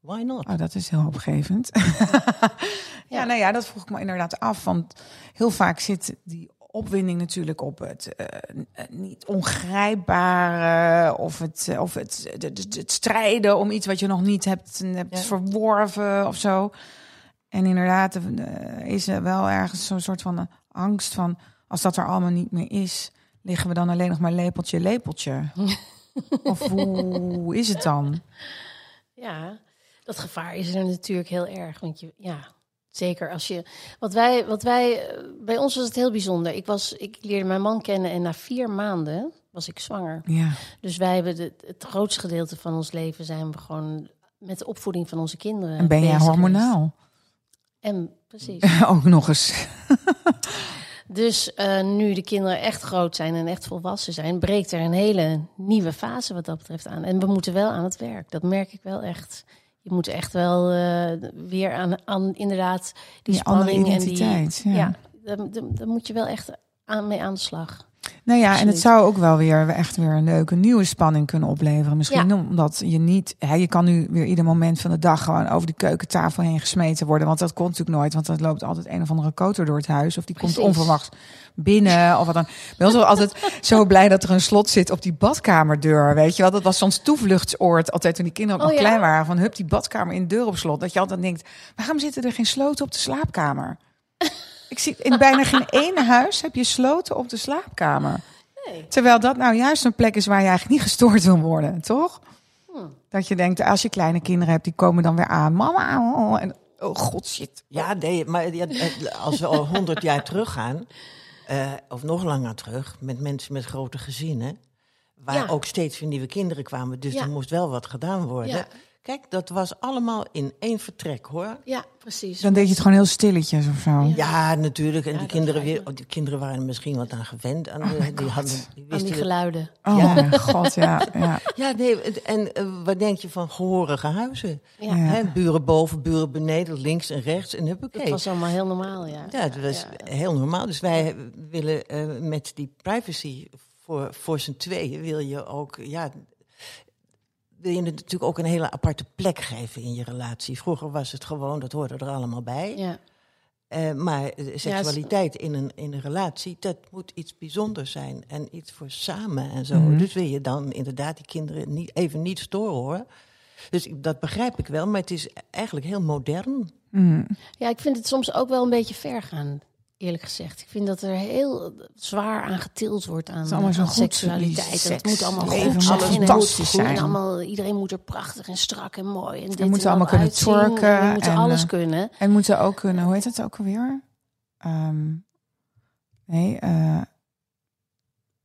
Why not? Oh, dat is heel opgevend. (laughs) ja, nou ja, dat vroeg ik me inderdaad af. Want heel vaak zit die opwinding natuurlijk op het eh, niet ongrijpbare of het, of het, de- de- het strijden om iets wat je nog niet hebt, hebt Ja. verworven of zo. En inderdaad eh, is er wel ergens zo'n soort van angst van als dat er allemaal niet meer is, liggen we dan alleen nog maar lepeltje, lepeltje. (laughs) Of hoe is het dan? Ja, dat gevaar is er natuurlijk heel erg. Want je, ja, zeker als je. Wat wij, wat wij. eh, Bij ons was het heel bijzonder. Ik, was, ik leerde mijn man kennen en na vier maanden was ik zwanger. Ja. Dus wij hebben de, het grootste gedeelte van ons leven zijn we gewoon met de opvoeding van onze kinderen. En ben jij hormonaal? geweest. En precies. (laughs) Ook nog eens. (laughs) Dus eh, nu de kinderen echt groot zijn en echt volwassen zijn, breekt er een hele nieuwe fase wat dat betreft aan. En we moeten wel aan het werk. Dat merk ik wel echt. Je moet echt wel eh, weer aan, aan inderdaad die spanning en die. ja. Ja, daar, daar- daar moet je wel echt aan, mee aan de slag. Nou ja, en het zou ook wel weer echt weer een leuke nieuwe spanning kunnen opleveren. Misschien Ja. omdat je niet, hè, je kan nu weer ieder moment van de dag gewoon over de keukentafel heen gesmeten worden. Want dat komt natuurlijk nooit, want er loopt altijd een of andere koter door het huis. Of die komt onverwachts binnen. Of wat dan. Bij ons was altijd zo blij dat er een slot zit op die badkamerdeur. Weet je wel, dat was ons toevluchtsoord altijd toen die kinderen nog Oh ja? klein waren. Van hup, die badkamer in de deur op slot. Dat je altijd denkt, waarom zitten er geen sloten op de slaapkamer? Ik zie in bijna geen (laughs) ene huis heb je sloten op de slaapkamer. Nee. Terwijl dat nou juist een plek is waar je eigenlijk niet gestoord wil worden, toch? Hm. Dat je denkt, als je kleine kinderen hebt, die komen dan weer aan. Mama, oh, en oh god, shit. Ja, nee, maar ja, eh, als we al honderd jaar teruggaan, eh, of nog langer terug, met mensen met grote gezinnen, waar Ja. ook steeds weer nieuwe kinderen kwamen, dus Ja. er moest wel wat gedaan worden. Ja. Kijk, dat was allemaal in één vertrek, hoor. Ja, precies. Dan deed je het gewoon heel stilletjes of zo. Ja. Ja, natuurlijk. En Ja, die kinderen, weer, die kinderen waren er misschien wat aan gewend. Aan Oh die hadden, die Aan die geluiden. Oh mijn god, ja. ja. (laughs) Ja, nee, het- en eh, wat denk je van gehorige huizen? Ja. Ja. Hè, buren boven, buren beneden, links en rechts en huppakee. Dat was allemaal heel normaal, ja. Ja, het was Ja. heel normaal. Dus wij willen eh, met die privacy voor, voor z'n tweeën, wil je ook, ja, wil je het natuurlijk ook een hele aparte plek geven in je relatie. Vroeger was het gewoon, dat hoorde er allemaal bij. Ja. Eh, maar eh, seksualiteit in, een, in een relatie, dat moet iets bijzonders zijn. En iets voor samen en zo. Mhm. Dus wil je dan inderdaad die kinderen niet, even niet storen hoor. Dus dat begrijp ik wel, maar het is eigenlijk heel modern. Mm. Ja, ik vind het soms ook wel een beetje ver gaan, eerlijk gezegd. Ik vind dat er heel zwaar aan getild wordt aan, is allemaal zo aan goed, seksualiteit. het moet allemaal goed moet zijn. en fantastisch goed, en zijn. allemaal, iedereen moet er prachtig en strak en mooi. En dit moeten en allemaal dat kunnen twerken En we moeten en, alles eh, kunnen. En moeten ook kunnen, hoe heet het ook alweer? Ehm, nee, eh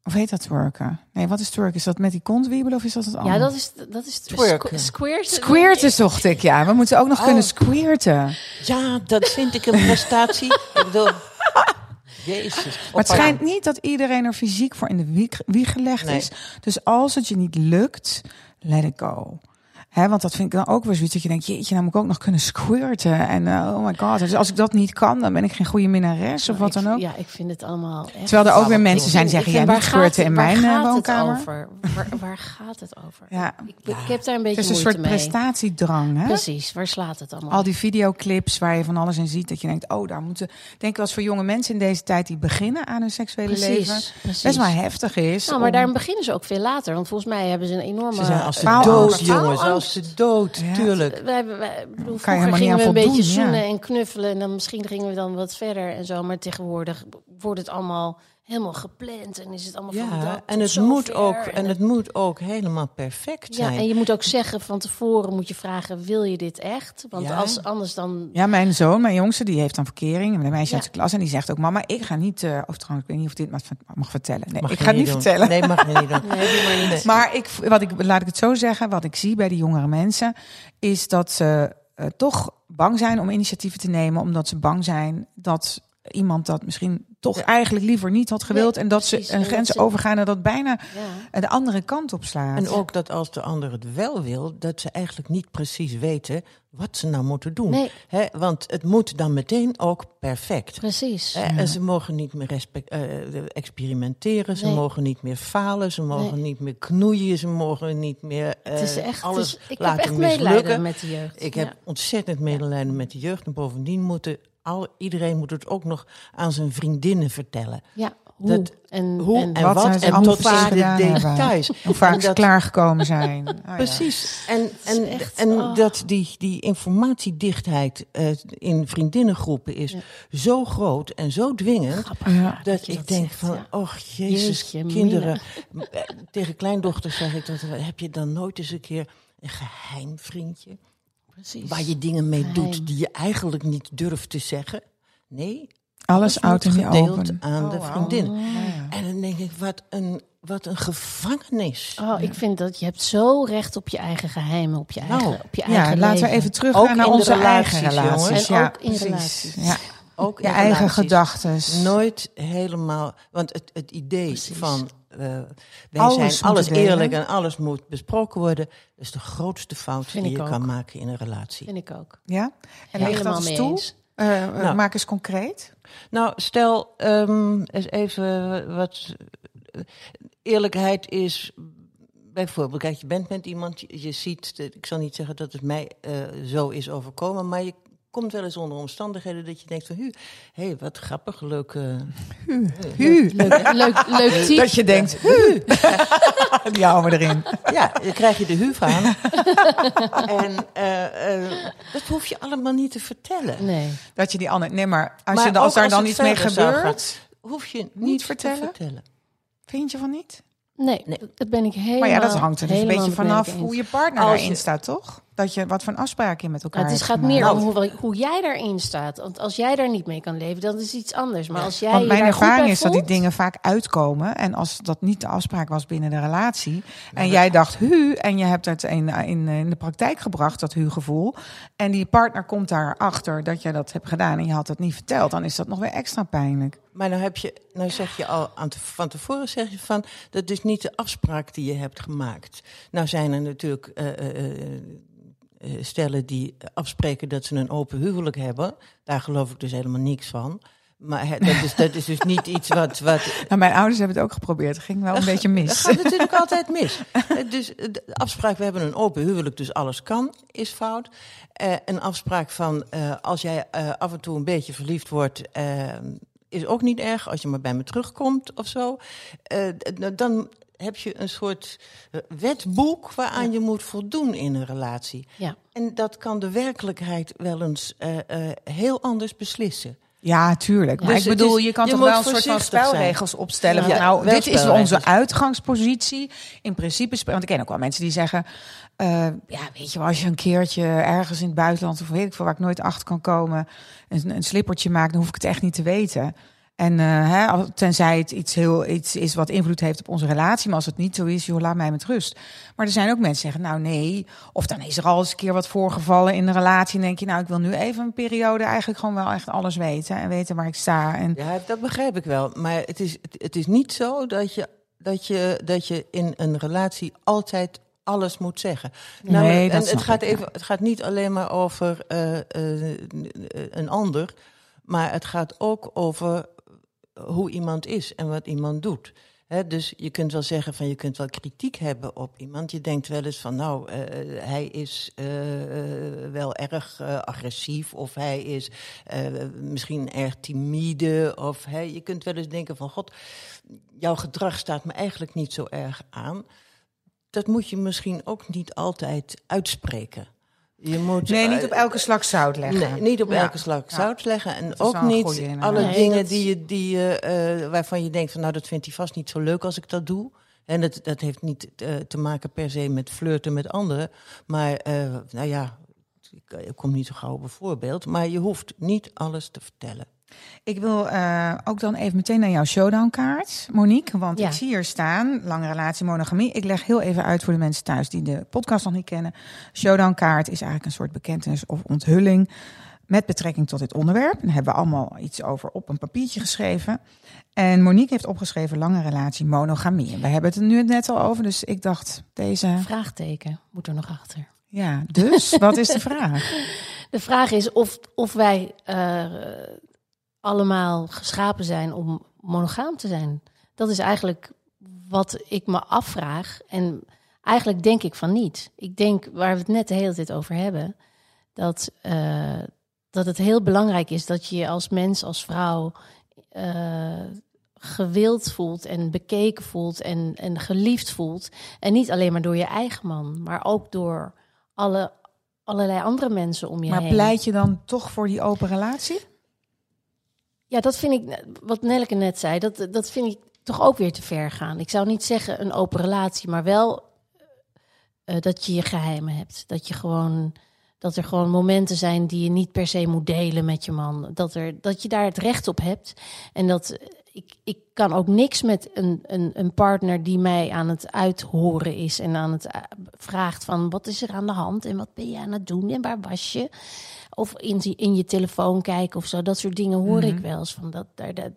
of heet dat twerken? Nee, wat is twerken? Is dat met die kont wiebelen of is dat het Ja, andere? dat is, dat is Twerken. square. Squirten zocht ik, ja. We moeten ook nog Oh. kunnen squirten. Ja, dat vind ik een prestatie. ik bedoel, Jezus. Maar het schijnt niet dat iedereen er fysiek voor in de wieg, wieg gelegd Nee. is. Dus als het je niet lukt, let it go. Hè, want dat vind ik dan ook weer zoiets dat je denkt, jeetje, nou moet ik ook nog kunnen squirten. En eh, oh my god, dus als ik dat niet kan, dan ben ik geen goede minnares of wat dan ook. Ja, ik vind het allemaal echt... Terwijl er ook weer Ik mensen zijn die Ik zeggen, jij moet squirten het- in mijn gaat het woonkamer. over? Waar, waar gaat het over? Ja, Ik, ik heb daar een beetje het is een soort mee. prestatiedrang. Hè? Precies, waar slaat het allemaal? Al die videoclips waar je van alles in ziet, dat je denkt, oh, daar moeten. Ik denk wel eens voor jonge mensen in deze tijd die beginnen aan hun seksuele precies, leven, precies. best wel heftig is. Nou, maar om- daarom beginnen ze ook veel later. Want volgens mij hebben ze een enorme... Ze zijn als dood, jongens. Als de dood, Ja. tuurlijk. Wij, bedoel, vroeger gingen we een beetje ja. zoenen en knuffelen. En dan misschien gingen we dan wat verder en zo. Maar tegenwoordig wordt het allemaal helemaal gepland. En is het allemaal van dat Ja, tot en het, zover. moet ook, en het moet ook helemaal perfect Ja, zijn. en je moet ook zeggen van tevoren moet je vragen, wil je dit echt? Want Ja. als anders dan... Ja, mijn zoon, mijn jongste, die heeft dan verkering. Een meisje Ja. uit de klas. En die zegt ook, mama, ik ga niet... eh of trouwens, ik weet niet of dit maar mag vertellen. Nee, Mag ik ga niet doen. vertellen. Nee, mag je niet doen. (laughs) Nee, doe maar niet. Maar ik, wat ik, laat ik het zo zeggen, wat ik zie bij de jongere mensen, is dat ze eh, toch bang zijn om initiatieven te nemen, omdat ze bang zijn dat iemand dat misschien toch eigenlijk liever niet had gewild Nee, en dat precies. ze En een dat grens ze- overgaan en dat bijna Ja. de andere kant op slaat. En ook dat als de ander het wel wil, dat ze eigenlijk niet precies weten wat ze nou moeten doen. Nee, Hè, want het moet dan meteen ook perfect. precies. En ze mogen niet meer respect, eh, experimenteren, ze Nee. mogen niet meer falen, ze mogen Nee. niet meer knoeien, ze mogen niet meer eh, het is echt, het alles is- ik heb laten echt mislukken. medelijden met de jeugd. Ik Ja. heb ontzettend medelijden met de jeugd. En bovendien moeten al, iedereen moet het ook nog aan zijn vriendinnen vertellen. Ja, Hoe Dat- en, Hoe en, en wat en tot precies de details. Hoe vaak ze klaargekomen zijn. (laughs) Oh, ja. Precies. En, en, echt, en oh. dat die, die informatiedichtheid eh, in vriendinnengroepen is Ja. zo groot en zo dwingend. Ja. Dat ik dat denk zegt, van, och jezus, Jeetje, kinderen. Eh, Tegen kleindochters zeg ik dat, heb je dan nooit eens een keer een geheim vriendje? Precies. Waar je dingen mee Geheim. doet die je eigenlijk niet durft te zeggen? Nee, Alles wordt en open. aan Oh, de wauw. vriendin. Ja. En dan denk ik, wat een, wat een gevangenis. Oh, ik vind dat je hebt zo recht op je eigen geheimen, op je Nou, eigen, op je Ja, eigen laten we leven. even terug Ook gaan naar onze relaties, eigen relaties. jongens. En ja, ook in precies. relaties. Ja. Ook Je eigen gedachten. Nooit helemaal. Want het, het idee Precies. van. Eh, wij Alles zijn alles eerlijk en alles moet besproken worden. Dat is de grootste fout Vind die je ook. kan maken in een relatie. Vind ik ook. Ja? En leg dat Helemaal eens mee toe. eens. Eh, eh, Nou. Maak eens concreet. Nou, stel ehm, eens even wat. Eerlijkheid is. Bijvoorbeeld, kijk, je bent met iemand, je, je ziet, ik zal niet zeggen dat het mij eh, zo is overkomen, maar je komt wel eens onder omstandigheden dat je denkt van, hu, hé, hey, wat grappig, leuk. eh, Hu. Leuk, leuk, leuk type. Dat je denkt, hu. (laughs) Die houden we erin. Ja, dan krijg je de huuf aan. (laughs) en eh, eh, dat hoef je allemaal niet te vertellen. Nee. Dat je die ander... Nee, maar als, Maar je, dan- als daar als dan iets mee gebeurt... Hoef je niet, vertellen? te vertellen. Vind je van niet? Nee, Nee. dat ben ik helemaal Maar ja, dat hangt er dus een beetje vanaf hoe je partner daarin je- staat, toch? Dat je wat voor afspraken je met elkaar Ja, het is, gaat meer om hoe, hoe jij daarin staat. Want als jij daar niet mee kan leven, dan is het iets anders. Maar als jij Want je mijn ervaring is dat die dingen vaak uitkomen. En als dat niet de afspraak was binnen de relatie. En jij dacht hu. En je hebt het in, in, in de praktijk gebracht, dat hu-gevoel. En die partner komt daarachter dat jij dat hebt gedaan. En je had het niet verteld. Dan is dat nog weer extra pijnlijk. Maar nou, heb je, nou zeg je al aan te- van tevoren zeg je van dat is niet de afspraak die je hebt gemaakt. Nou zijn er natuurlijk eh, eh, eh, stellen die afspreken dat ze een open huwelijk hebben. Daar geloof ik dus helemaal niks van. Maar dat is, dat is dus niet iets wat. wat (laughs) Nou, mijn ouders hebben het ook geprobeerd. Het ging wel een beetje dat mis. gaat natuurlijk (laughs) altijd mis. Eh, Dus eh, de afspraak, we hebben een open huwelijk, dus alles kan, is fout. Eh, een afspraak van eh, als jij eh, af en toe een beetje verliefd wordt, eh, is ook niet erg. Als je maar bij me terugkomt of zo. Eh, dan heb je een soort eh, wetboek waaraan je moet voldoen in een relatie. Ja. En dat kan de werkelijkheid wel eens eh, eh, heel anders beslissen. Ja, tuurlijk. Maar Dus ik het bedoel, is- je kan je toch wel een soort van zijn. spelregels opstellen. Ja, van, nou, dit is onze uitgangspositie. In principe, want ik ken ook wel mensen die zeggen... eh, ja, weet je wel, als je een keertje ergens in het buitenland... of weet ik veel, waar ik nooit achter kan komen... een, een slippertje maakt, dan hoef ik het echt niet te weten. En eh, hè, tenzij het iets, heel, iets is wat invloed heeft op onze relatie... maar als het niet zo is, joh, laat mij met rust. Maar er zijn ook mensen die zeggen, nou nee... of dan is er al eens een keer wat voorgevallen in de relatie... en denk je, nou, ik wil nu even een periode... eigenlijk gewoon wel echt alles weten en weten waar ik sta... En, Ja, dat begrijp ik wel. Maar het is, het, het is niet zo dat je, dat, je, dat je in een relatie altijd alles moet zeggen. Nee, dat en het gaat, ik, ja. even, het gaat niet alleen maar over eh, eh, een ander, maar het gaat ook over hoe iemand is en wat iemand doet. Dus je kunt wel zeggen van je kunt wel kritiek hebben op iemand. Je denkt wel eens van nou, eh, hij is eh, eh, wel erg eh, agressief of hij is eh, misschien erg timide. Of je kunt wel eens denken van god, jouw gedrag staat me eigenlijk niet zo erg aan. Dat moet je misschien ook niet altijd uitspreken. Je moet, Nee, niet eh, op elke slag zout leggen. Nee, niet op Ja. elke slag Ja. zout leggen. En ook niet goeie, alle Nee, dingen dat- die je, die, je, eh, waarvan je denkt van nou dat vindt hij vast niet zo leuk als ik dat doe. En dat, dat heeft niet eh, te maken per se met flirten met anderen. Maar eh, nou ja, ik, ik kom niet zo gauw op een voorbeeld. Maar je hoeft niet alles te vertellen. Ik wil eh, ook dan even meteen naar jouw showdown-kaart, Monique. Want Ja. ik zie hier staan, lange relatie, monogamie. Ik leg heel even uit voor de mensen thuis die de podcast nog niet kennen. Showdown-kaart is eigenlijk een soort bekentenis of onthulling met betrekking tot dit onderwerp. Daar hebben we allemaal iets over op een papiertje geschreven. En Monique heeft opgeschreven lange relatie, monogamie. Wij hebben het er nu net al over, dus ik dacht deze... Vraagteken moet er nog achter. Ja, dus wat is de (laughs) vraag? De vraag is of, of wij eh, allemaal geschapen zijn om monogaam te zijn. Dat is eigenlijk wat ik me afvraag. En eigenlijk denk ik van niet. Ik denk, waar we het net de hele tijd over hebben, dat, eh, dat het heel belangrijk is dat je je als mens, als vrouw, eh, gewild voelt en bekeken voelt en, en geliefd voelt. En niet alleen maar door je eigen man, maar ook door alle, allerlei andere mensen om je Maar heen. pleit je dan toch voor die open relatie? Ja, dat vind ik, wat Nelleke net zei, dat, dat vind ik toch ook weer te ver gaan. Ik zou niet zeggen een open relatie, maar wel eh, dat je je geheimen hebt. Dat je gewoon, dat er gewoon momenten zijn die je niet per se moet delen met je man. Dat, er, dat je daar het recht op hebt. En dat ik, ik kan ook niks met een, een, een partner die mij aan het uithoren is en aan het eh, vraagt van wat is er aan de hand en wat ben je aan het doen en waar was je? Of in, in je telefoon kijken of zo. Dat soort dingen hoor ik wel eens van dat. daar dat,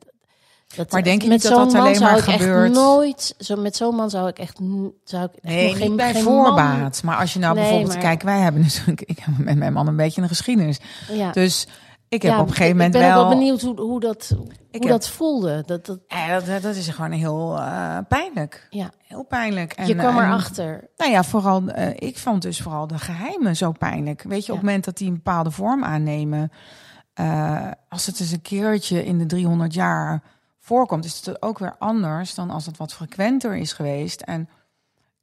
dat, Maar denk je met niet dat dat alleen maar gebeurt? nooit. Zo, met zo'n man zou ik echt, zou ik Nee, nog geen, bij geen voorbaat. Maar als je nou Nee, bijvoorbeeld... maar- Kijk, wij hebben natuurlijk... (laughs) Ik heb met mijn man een beetje een geschiedenis. Ja. Dus ik heb Ja, op een gegeven moment ik ben wel... wel benieuwd hoe, hoe, dat, hoe heb- dat voelde. Dat, dat, Ja, dat, dat is gewoon heel eh, pijnlijk. ja. Heel pijnlijk. En, je kwam erachter. Nou ja, vooral, eh, ik vond dus vooral de geheimen zo pijnlijk. Weet je, op het moment dat die een bepaalde vorm aannemen, eh, als het eens een keertje in de 300 jaar voorkomt, is het ook weer anders dan als het wat frequenter is geweest. En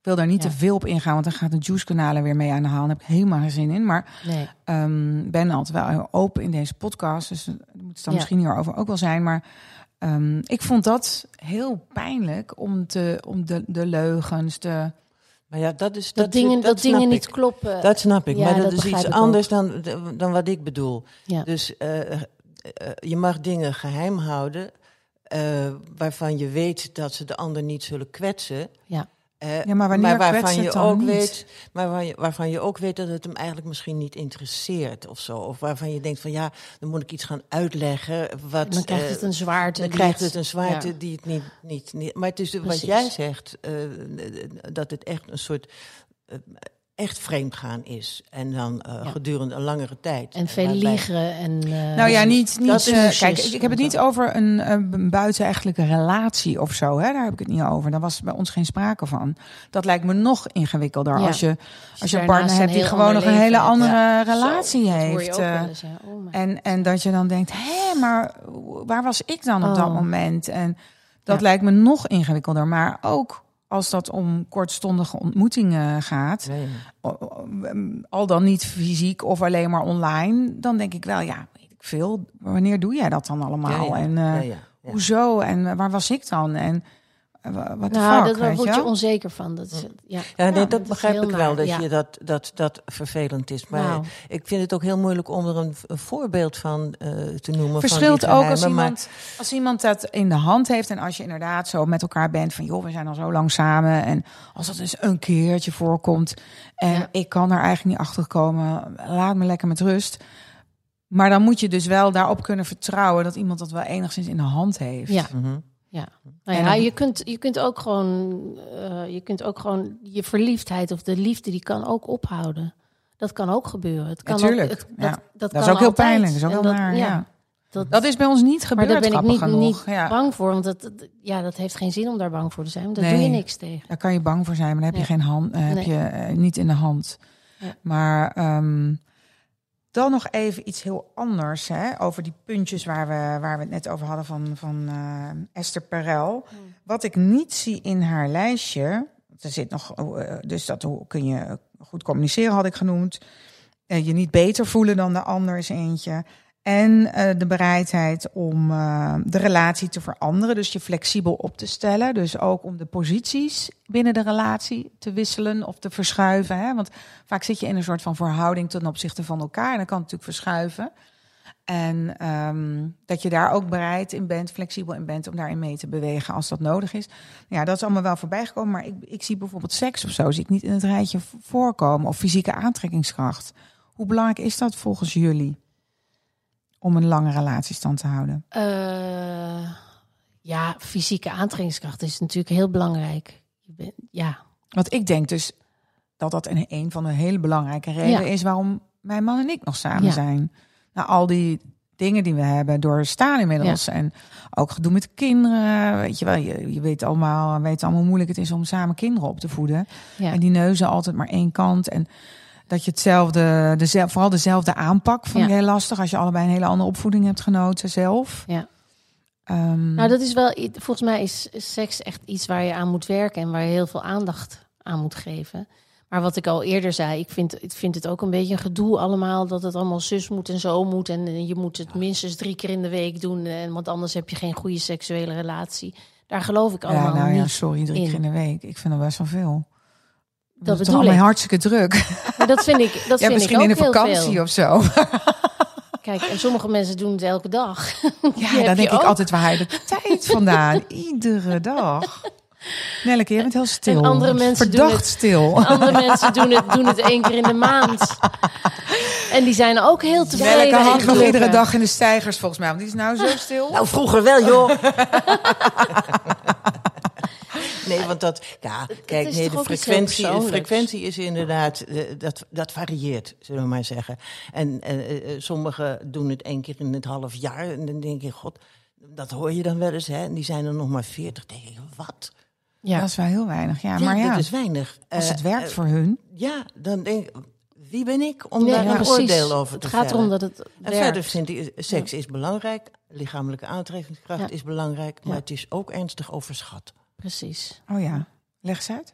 wil daar niet Ja. te veel op ingaan, want dan gaat de juice-kanalen weer mee aan de haal. Daar heb ik helemaal geen zin in. Maar Nee. Ehm ben altijd wel heel open in deze podcast, dus daar moet het dan Ja. misschien hierover ook wel zijn. Maar ehm, ik vond dat heel pijnlijk om, te, om de, de leugens, de... Maar ja, dat is Dat, dingen, dat, dingen ik. niet kloppen. Dat snap ik, Ja, maar dat, dat is iets anders dan, dan wat ik bedoel. Ja. Dus eh, eh, je mag dingen geheim houden eh, waarvan je weet dat ze de ander niet zullen kwetsen. Ja. Eh, Ja, maar waarvan je ook niet? weet, maar je, waarvan je ook weet dat het hem eigenlijk misschien niet interesseert of zo. Of waarvan je denkt van ja, dan moet ik iets gaan uitleggen. Wat, Dan krijgt eh, het een zwaarte. dan krijgt het- een zwaarte ja. die het niet, niet, niet. Maar het is wat Precies. jij zegt, eh, dat het echt een soort echt vreemdgaan is. En dan eh, Ja. gedurende een langere tijd. En veel Waarbij- liegen. En, eh, Nou ja, niet. niet dat eh, kijk, ik, ik heb het niet over een, een buitenechtelijke relatie of zo. Hè? Daar heb ik het niet over. Daar was bij ons geen sprake van. Dat lijkt me nog ingewikkelder Ja. als je, als je partner hebt die gewoon nog een hele andere Ja. relatie Zo, dat heeft. hoor je ook eh, wel eens, ja. Oh, en, en dat je dan denkt, hé, maar waar was ik dan op dat Oh. moment? En dat Ja. lijkt me nog ingewikkelder. Maar ook als dat om kortstondige ontmoetingen gaat, Nee. al dan niet fysiek of alleen maar online, dan denk ik wel, ja, weet ik veel. Wanneer doe jij dat dan allemaal? Ja, ja. En eh, hoezo? En eh, waar was ik dan? En wat nou, fuck, dat daar weet word je onzeker van. Dat is, ja. Ja, Ja, nee, dat begrijp ik wel, dat, ja. je dat, dat dat vervelend is. Maar Nou. ik vind het ook heel moeilijk om er een, een voorbeeld van eh, te noemen. Verschilt van ook als maar- iemand, als iemand dat in de hand heeft en als je inderdaad zo met elkaar bent van joh, we zijn al zo lang samen en als dat eens een keertje voorkomt en Ja. ik kan er eigenlijk niet achter komen, laat me lekker met rust. Maar dan moet je dus wel daarop kunnen vertrouwen dat iemand dat wel enigszins in de hand heeft. Ja. Mhm. Ja. Nou ja, je kunt, je kunt ook gewoon, eh, je kunt ook gewoon je verliefdheid of de liefde, die kan ook ophouden. Dat kan ook gebeuren. Het kan Natuurlijk, Ook, het, ja. dat, dat, Dat is ook heel altijd. pijnlijk, dat is ook naar. Ja, Dat, Dat is bij ons niet maar gebeurd, daar ben ik niet, genoeg. niet ja. bang voor, want dat, ja, dat heeft geen zin om daar bang voor te zijn. Want daar Nee. doe je niks tegen. Daar kan je bang voor zijn, maar dan heb je geen hand, eh, heb Nee. je eh, niet in de hand. Maar ehm, dan nog even iets heel anders hè, over die puntjes waar we, waar we het net over hadden van, van eh, Esther Perel. Wat ik niet zie in haar lijstje, er zit nog, eh, dus dat hoe kun je goed communiceren had ik genoemd. Eh, je niet beter voelen dan de ander is eentje. En eh, de bereidheid om eh, de relatie te veranderen. Dus je flexibel op te stellen. Dus ook om de posities binnen de relatie te wisselen of te verschuiven. Hè? Want vaak zit je in een soort van verhouding ten opzichte van elkaar. En dan kan natuurlijk verschuiven. En ehm, dat je daar ook bereid in bent, flexibel in bent om daarin mee te bewegen als dat nodig is. Ja, dat is allemaal wel voorbij gekomen. Maar ik, ik zie bijvoorbeeld seks of zo, zie ik niet in het rijtje voorkomen. Of fysieke aantrekkingskracht. Hoe belangrijk is dat volgens jullie? Om een lange relatiestand te houden. Eh, ja, fysieke aantrekkingskracht is natuurlijk heel belangrijk. Je bent, ja, Want ik denk dus dat dat een, een van de hele belangrijke redenen Ja. is waarom mijn man en ik nog samen Ja. zijn. Nou, al die dingen die we hebben doorstaan inmiddels. En ook gedoe met kinderen. Weet je wel, je, je weet allemaal, weet allemaal hoe moeilijk het is om samen kinderen op te voeden. En die neuzen altijd maar één kant. En dat je hetzelfde, dezelfde, vooral dezelfde aanpak vond ik Ja. heel lastig. Als je allebei een hele andere opvoeding hebt genoten zelf. Ja. Ehm, Nou, dat is wel, volgens mij is seks echt iets waar je aan moet werken en waar je heel veel aandacht aan moet geven. Maar wat ik al eerder zei, ik vind, ik vind het ook een beetje een gedoe allemaal dat het allemaal zus moet en zo moet. En eh, je moet het minstens drie keer in de week doen, en, want anders heb je geen goede seksuele relatie. Daar geloof ik ja, allemaal nou ja, niet. sorry, drie in. keer in de week. Ik vind dat best wel veel. Dat is allemaal ik. hartstikke druk. Maar dat vind ik, dat (laughs) ja, vind misschien ik ook in een vakantie veel. of zo. (laughs) Kijk, en sommige mensen doen het elke dag. (laughs) Ja, dan je denk ik ook. altijd, waar je de tijd vandaan? Iedere dag. Nelleke, je bent heel stil. En andere mensen doen Verdacht het- stil. Andere mensen doen het, doen het één keer in de maand. En die zijn ook heel tevreden. Nelleke hangt nog iedere dag in de stijgers volgens mij. Want die is nou zo stil. Nou, vroeger wel, joh. Nee, want dat... Ja, kijk, nee, de frequentie, de frequentie is inderdaad... eh, dat, dat varieert, zullen we maar zeggen. En eh, eh, sommigen doen het één keer in het half jaar. En dan denk je, god, dat hoor je dan wel eens, hè. En die zijn er nog maar veertig. denk ik, wat? Ja. Dat is wel heel weinig. Ja, Ja, maar ja, dat is weinig. als het werkt voor hun. ja, dan denk ik, wie ben ik om Nee, daar ja, een precies. oordeel over Het te gaat vellen? erom dat het En werkt. verder vind ik, seks is belangrijk, lichamelijke aantrekkingskracht Ja. is belangrijk, maar Ja. het is ook ernstig overschat. Precies. Oh ja, leg eens uit.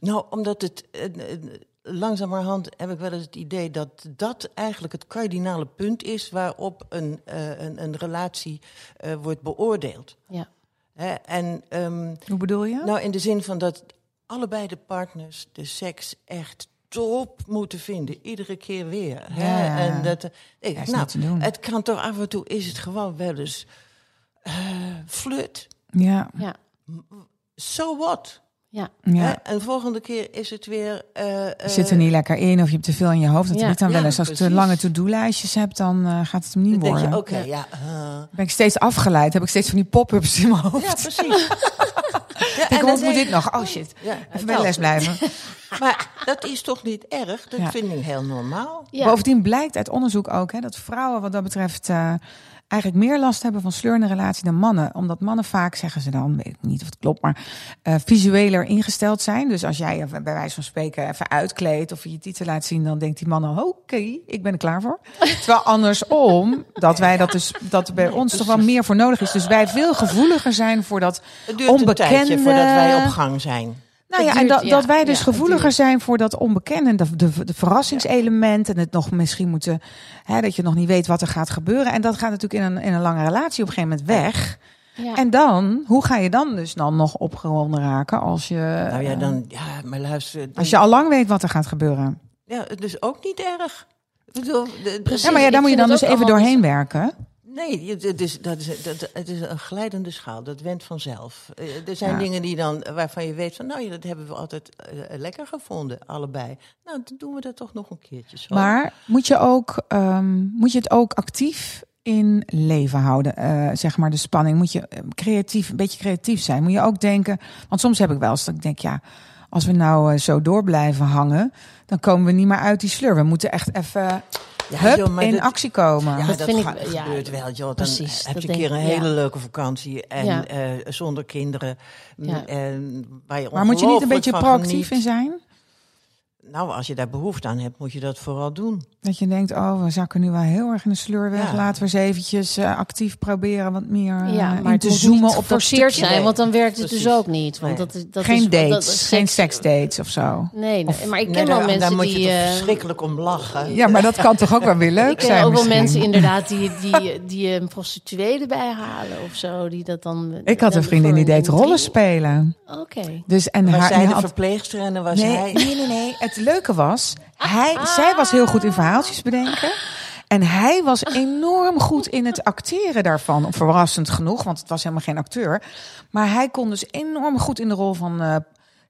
Nou, omdat het eh, eh, langzamerhand heb ik wel eens het idee dat dat eigenlijk het kardinale punt is waarop een, eh, een, een relatie eh, wordt beoordeeld. Ja. Hè, en ehm, Hoe bedoel je? nou, in de zin van dat allebei de partners de seks echt top moeten vinden, iedere keer weer. Hè? Ja. En dat, ik, is nou, niet te doen. het kan toch af en toe is het gewoon wel eens eh flirt. ja, Ja. So what? Ja. En de volgende keer is het weer. eh, Je eh, zit er niet lekker in of je hebt te veel in je hoofd. Dat Ja. heb ik dan Ja, wel eens. Als ik te lange to-do-lijstjes heb, dan eh, gaat het hem niet Dan denk worden. je, oké, Ja. ja. eh, Ben ik steeds afgeleid? Heb ik steeds van die pop-ups in mijn hoofd? ja, precies. (laughs) ja, ik en hoor, dan moet dit nog? Oh shit. Ja, Even bij de les blijven. (laughs) Maar dat is toch niet erg? Dat Ja. vind ik heel normaal. Ja. Bovendien blijkt uit onderzoek ook hè, dat vrouwen wat dat betreft eh, eigenlijk meer last hebben van sleurende relatie dan mannen. Omdat mannen vaak, zeggen ze dan, weet ik niet of het klopt, maar eh, visueler ingesteld zijn. Dus als jij je bij wijze van spreken even uitkleedt of je je titel laat zien, dan denkt die man al, oké, ik ben er klaar voor. (laughs) Terwijl andersom, dat wij dat dus, dat er bij ons toch wel meer voor nodig is. Dus wij veel gevoeliger zijn voor dat Het duurt onbekende. voordat wij op gang zijn. Nou ja, en dat, ja. dat wij dus Ja, gevoeliger zijn voor dat onbekende, de, de, de verrassingselement en het nog misschien moeten, hè, dat je nog niet weet wat er gaat gebeuren. En dat gaat natuurlijk in een, in een lange relatie op een gegeven moment weg. Ja. En dan, hoe ga je dan dus dan nog opgewonden raken als je, Nou ja, eh, dan, ja, maar luister. dan- als je al lang weet wat er gaat gebeuren? Ja, het is ook niet erg. Ik bedoel, de- Precies. Ja, maar ja, daar moet je dan dus even doorheen werken. Nee, het is, dat is, dat, het is een glijdende schaal. Dat went vanzelf. Eh, Er zijn Ja. dingen die dan, waarvan je weet van, nou ja, dat hebben we altijd eh, lekker gevonden, allebei. Nou, dan doen we dat toch nog een keertje zo. Maar moet je, ook, ehm, moet je het ook actief in leven houden, eh, zeg maar de spanning? Moet je eh, creatief, een beetje creatief zijn? Moet je ook denken, want soms heb ik wel eens dat ik denk, ja, als we nou eh, zo door blijven hangen, dan komen we niet meer uit die sleur. We moeten echt even Ja, hup, joh, maar in dat- actie komen. Ja, Dat dat, vind ik- ga- gebeurt wel, joh. Dan precies, heb je een keer een ik, hele ja. leuke vakantie en Ja. eh, zonder kinderen. Ja. En waar je maar moet je niet een beetje proactief geniet. in zijn? Nou, als je daar behoefte aan hebt, moet je dat vooral doen. Dat je denkt, oh, we zakken nu wel heel erg in de sleur weg. Ja. Laten we eens eventjes eh, actief proberen wat meer eh, ja, in maar te zoomen op dat geforceerd stukje. zijn, want dan werkt het Precies. dus ook niet. Want Nee. dat, is- dat Geen is, dat- dates, seks- geen seksdates of zo. Nee, nee, maar ik ken Nee, wel daar, mensen daar moet die... je toch eh, verschrikkelijk om lachen. Ja, maar dat kan toch ook wel weer leuk (laughs) ik ken zijn ook wel mensen inderdaad die, die, die een prostituee erbij halen of zo. Die dat dan, Ik had dan een vriendin die deed rollen spelen. Oké. Dus, en Was haar, zij die de had- verpleegster en dan was hij... nee, nee, nee. Het leuke was, hij, zij was heel goed in verhaaltjes bedenken. En hij was enorm goed in het acteren daarvan. Verrassend genoeg, want het was helemaal geen acteur. Maar hij kon dus enorm goed in de rol van, eh,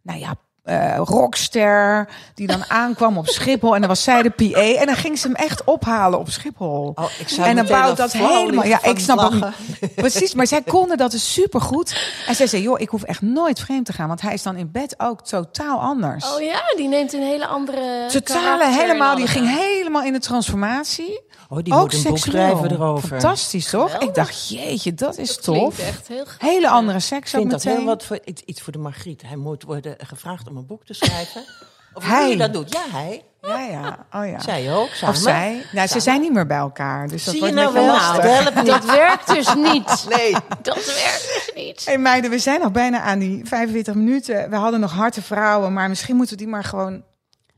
nou ja, eh, rockster. Die dan (laughs) aankwam op Schiphol. En dan was zij de PA. En dan ging ze hem echt ophalen op Schiphol. Oh, ik zou en dan meteen bouwt een dat helemaal. Ja, ik snap lachen. niet. (laughs) Precies, maar zij konden dat dus supergoed. En zij zei, joh, ik hoef echt nooit vreemd te gaan. Want hij is dan in bed ook totaal anders. Oh ja, die neemt een hele andere Totale helemaal, die ging helemaal in de transformatie. Oh, die ook moet een boek seksueel. schrijven erover. Fantastisch, toch? Geweldig. Ik dacht, jeetje, dat is Dat tof. echt heel. Hele andere seks Ik ook vind dat heel meteen. wat voor, iets, iets voor de Margriet. Hij moet worden gevraagd om een boek te schrijven. (laughs) Of Hij? hoe je dat doet. Ja, hij. Ja, Ja. Oh ja. Zij ook, samen. Of zij. Nou, ze zijn niet meer bij elkaar. Dus dat Zie je wordt nou wel? lastig. Dat helpt niet. Dat werkt dus niet. (laughs) Nee. Dat werkt dus niet. Hey meiden, we zijn nog bijna aan die 45 minuten. We hadden nog harte vrouwen, maar misschien moeten we die maar gewoon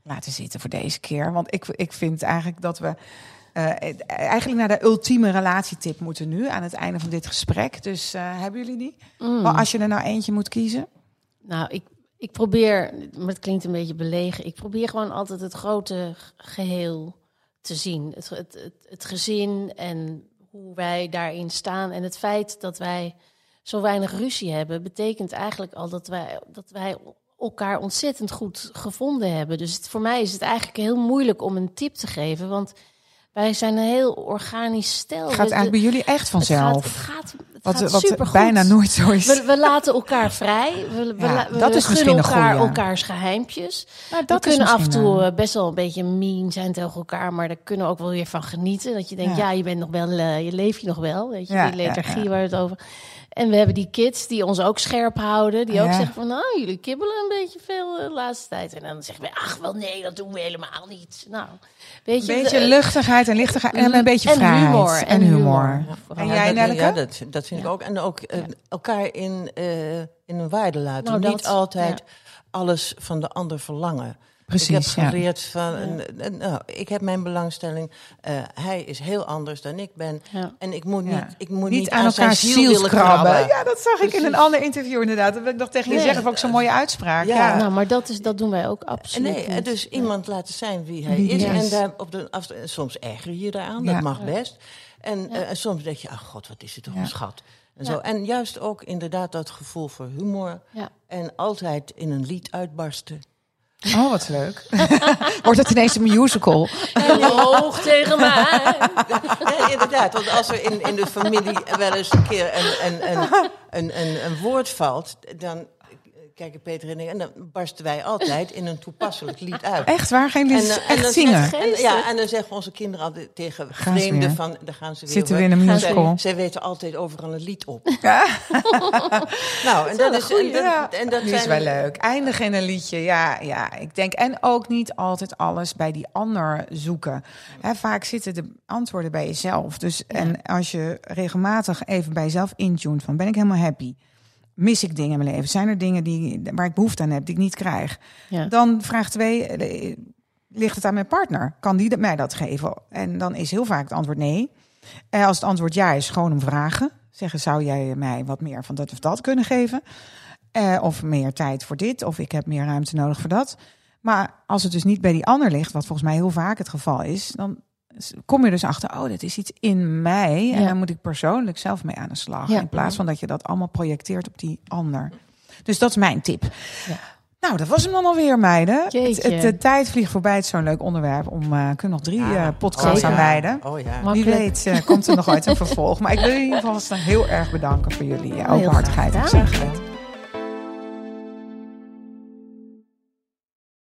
laten zitten voor deze keer. Want ik, ik vind eigenlijk dat we eh, eigenlijk naar de ultieme relatietip moeten nu aan het einde van dit gesprek. Dus eh, hebben jullie die? Mm. Maar als je er nou eentje moet kiezen. Nou, ik, ik probeer, maar het klinkt een beetje belegen. Ik probeer gewoon altijd het grote geheel te zien. Het, het, het, gezin en hoe wij daarin staan. En het feit dat wij zo weinig ruzie hebben, betekent eigenlijk al dat wij, dat wij elkaar ontzettend goed gevonden hebben. Dus voor mij is het eigenlijk heel moeilijk om een tip te geven. Want wij zijn een heel organisch stel. Het gaat We- eigenlijk bij jullie echt vanzelf. Het gaat, het gaat, het wat gaat wat supergoed. bijna nooit zo is. We, we laten elkaar vrij. We, we, Ja, we dat is gunnen misschien elkaar goeie. elkaars geheimpjes. Nou, we dat is kunnen af en toe eh, best wel een beetje mean zijn tegen elkaar, maar daar kunnen we ook wel weer van genieten. Dat je denkt, Ja. ja, je bent nog wel, eh, je leeft je nog wel, weet je, Ja, die lethargie waar het over. En we hebben die kids die ons ook scherp houden, die ook Ja. zeggen van, nou, jullie kibbelen een beetje veel eh, de laatste tijd. En dan zeggen we, ach, wel nee, dat doen we helemaal niet. Nou, weet je, Een beetje de- luchtigheid en lichtigheid en een beetje en vrijheid. humor, En en humor. humor. En Ja, jij, dat, Nelleke? Ja, dat, dat vind ik ook. En ook eh, elkaar in, eh, in een waarde laten. Nou, Niet dat, altijd alles van de ander verlangen. Precies, ik heb geleerd van, nou, ik heb mijn belangstelling. eh, hij is heel anders dan ik ben. Ja. En ik moet Ja. niet, ik moet Niet niet, aan zijn elkaar ziel ziels willen krabben. krabben. Ja, dat zag ik in een ander interview inderdaad. Dat wil ik nog tegen je Nee, zeggen. Ik zo'n mooie uitspraak. Ja. ja. Nou, maar dat, is, dat doen wij ook En absoluut nee, niet. dus iemand laten zijn wie hij is. En daar op de en soms erger je je eraan, Ja. dat mag best. En, eh, en soms denk je, ach god, wat is het toch Ja. een schat. En, Ja. zo. en juist ook inderdaad dat gevoel voor humor. Ja. En altijd in een lied uitbarsten. Oh, wat leuk. (laughs) Wordt het ineens een musical? En hoog tegen mij. Ja, inderdaad, want als er in, in de familie wel eens een keer een, een, een, een, een, een woord valt, dan kijken Peter en ik, en dan barsten wij altijd in een toepasselijk lied uit. Echt waar? Geen lied? eh, echt dan zingen? zeggen- en, ja, en dan zeggen onze kinderen altijd tegen Gaan vreemden weer. van, daar gaan ze weer. Zitten we in een musical? Zij, weten altijd overal een lied op. Ja. (laughs) Nou, en dat is, en Ja, en dat die is zijn- wel leuk. Eindigen in een liedje, ja, ja. Ik denk, en ook niet altijd alles bij die ander zoeken. Hè, vaak zitten de antwoorden bij jezelf. Dus, En als je regelmatig even bij jezelf intuned van, ben ik helemaal happy? Mis ik dingen in mijn leven? Zijn er dingen die, waar ik behoefte aan heb, die ik niet krijg? Ja. Dan vraag twee, eh, ligt het aan mijn partner? Kan die mij dat geven? En dan is heel vaak het antwoord nee. En als het antwoord ja is, gewoon om vragen. Zeggen, zou jij mij wat meer van dat of dat kunnen geven? Eh, of meer tijd voor dit, of ik heb meer ruimte nodig voor dat. Maar als het dus niet bij die ander ligt, wat volgens mij heel vaak het geval is, dan kom je dus achter, oh, dat is iets in mij. En Ja. dan moet ik persoonlijk zelf mee aan de slag. Ja. In plaats van dat je dat allemaal projecteert op die ander. Dus dat is mijn tip. Ja. Nou, dat was hem dan alweer, meiden. Het, de tijd vliegt voorbij. Het is zo'n leuk onderwerp om eh kunnen nog drie Ja. eh, podcasts aan wijden. Oh ja. Maar- Wie weet eh, komt er nog ooit een vervolg. Maar ik wil jullie in ieder geval heel erg bedanken voor jullie eh, Heel openhartigheid. graag Ik gedaan. zeg het.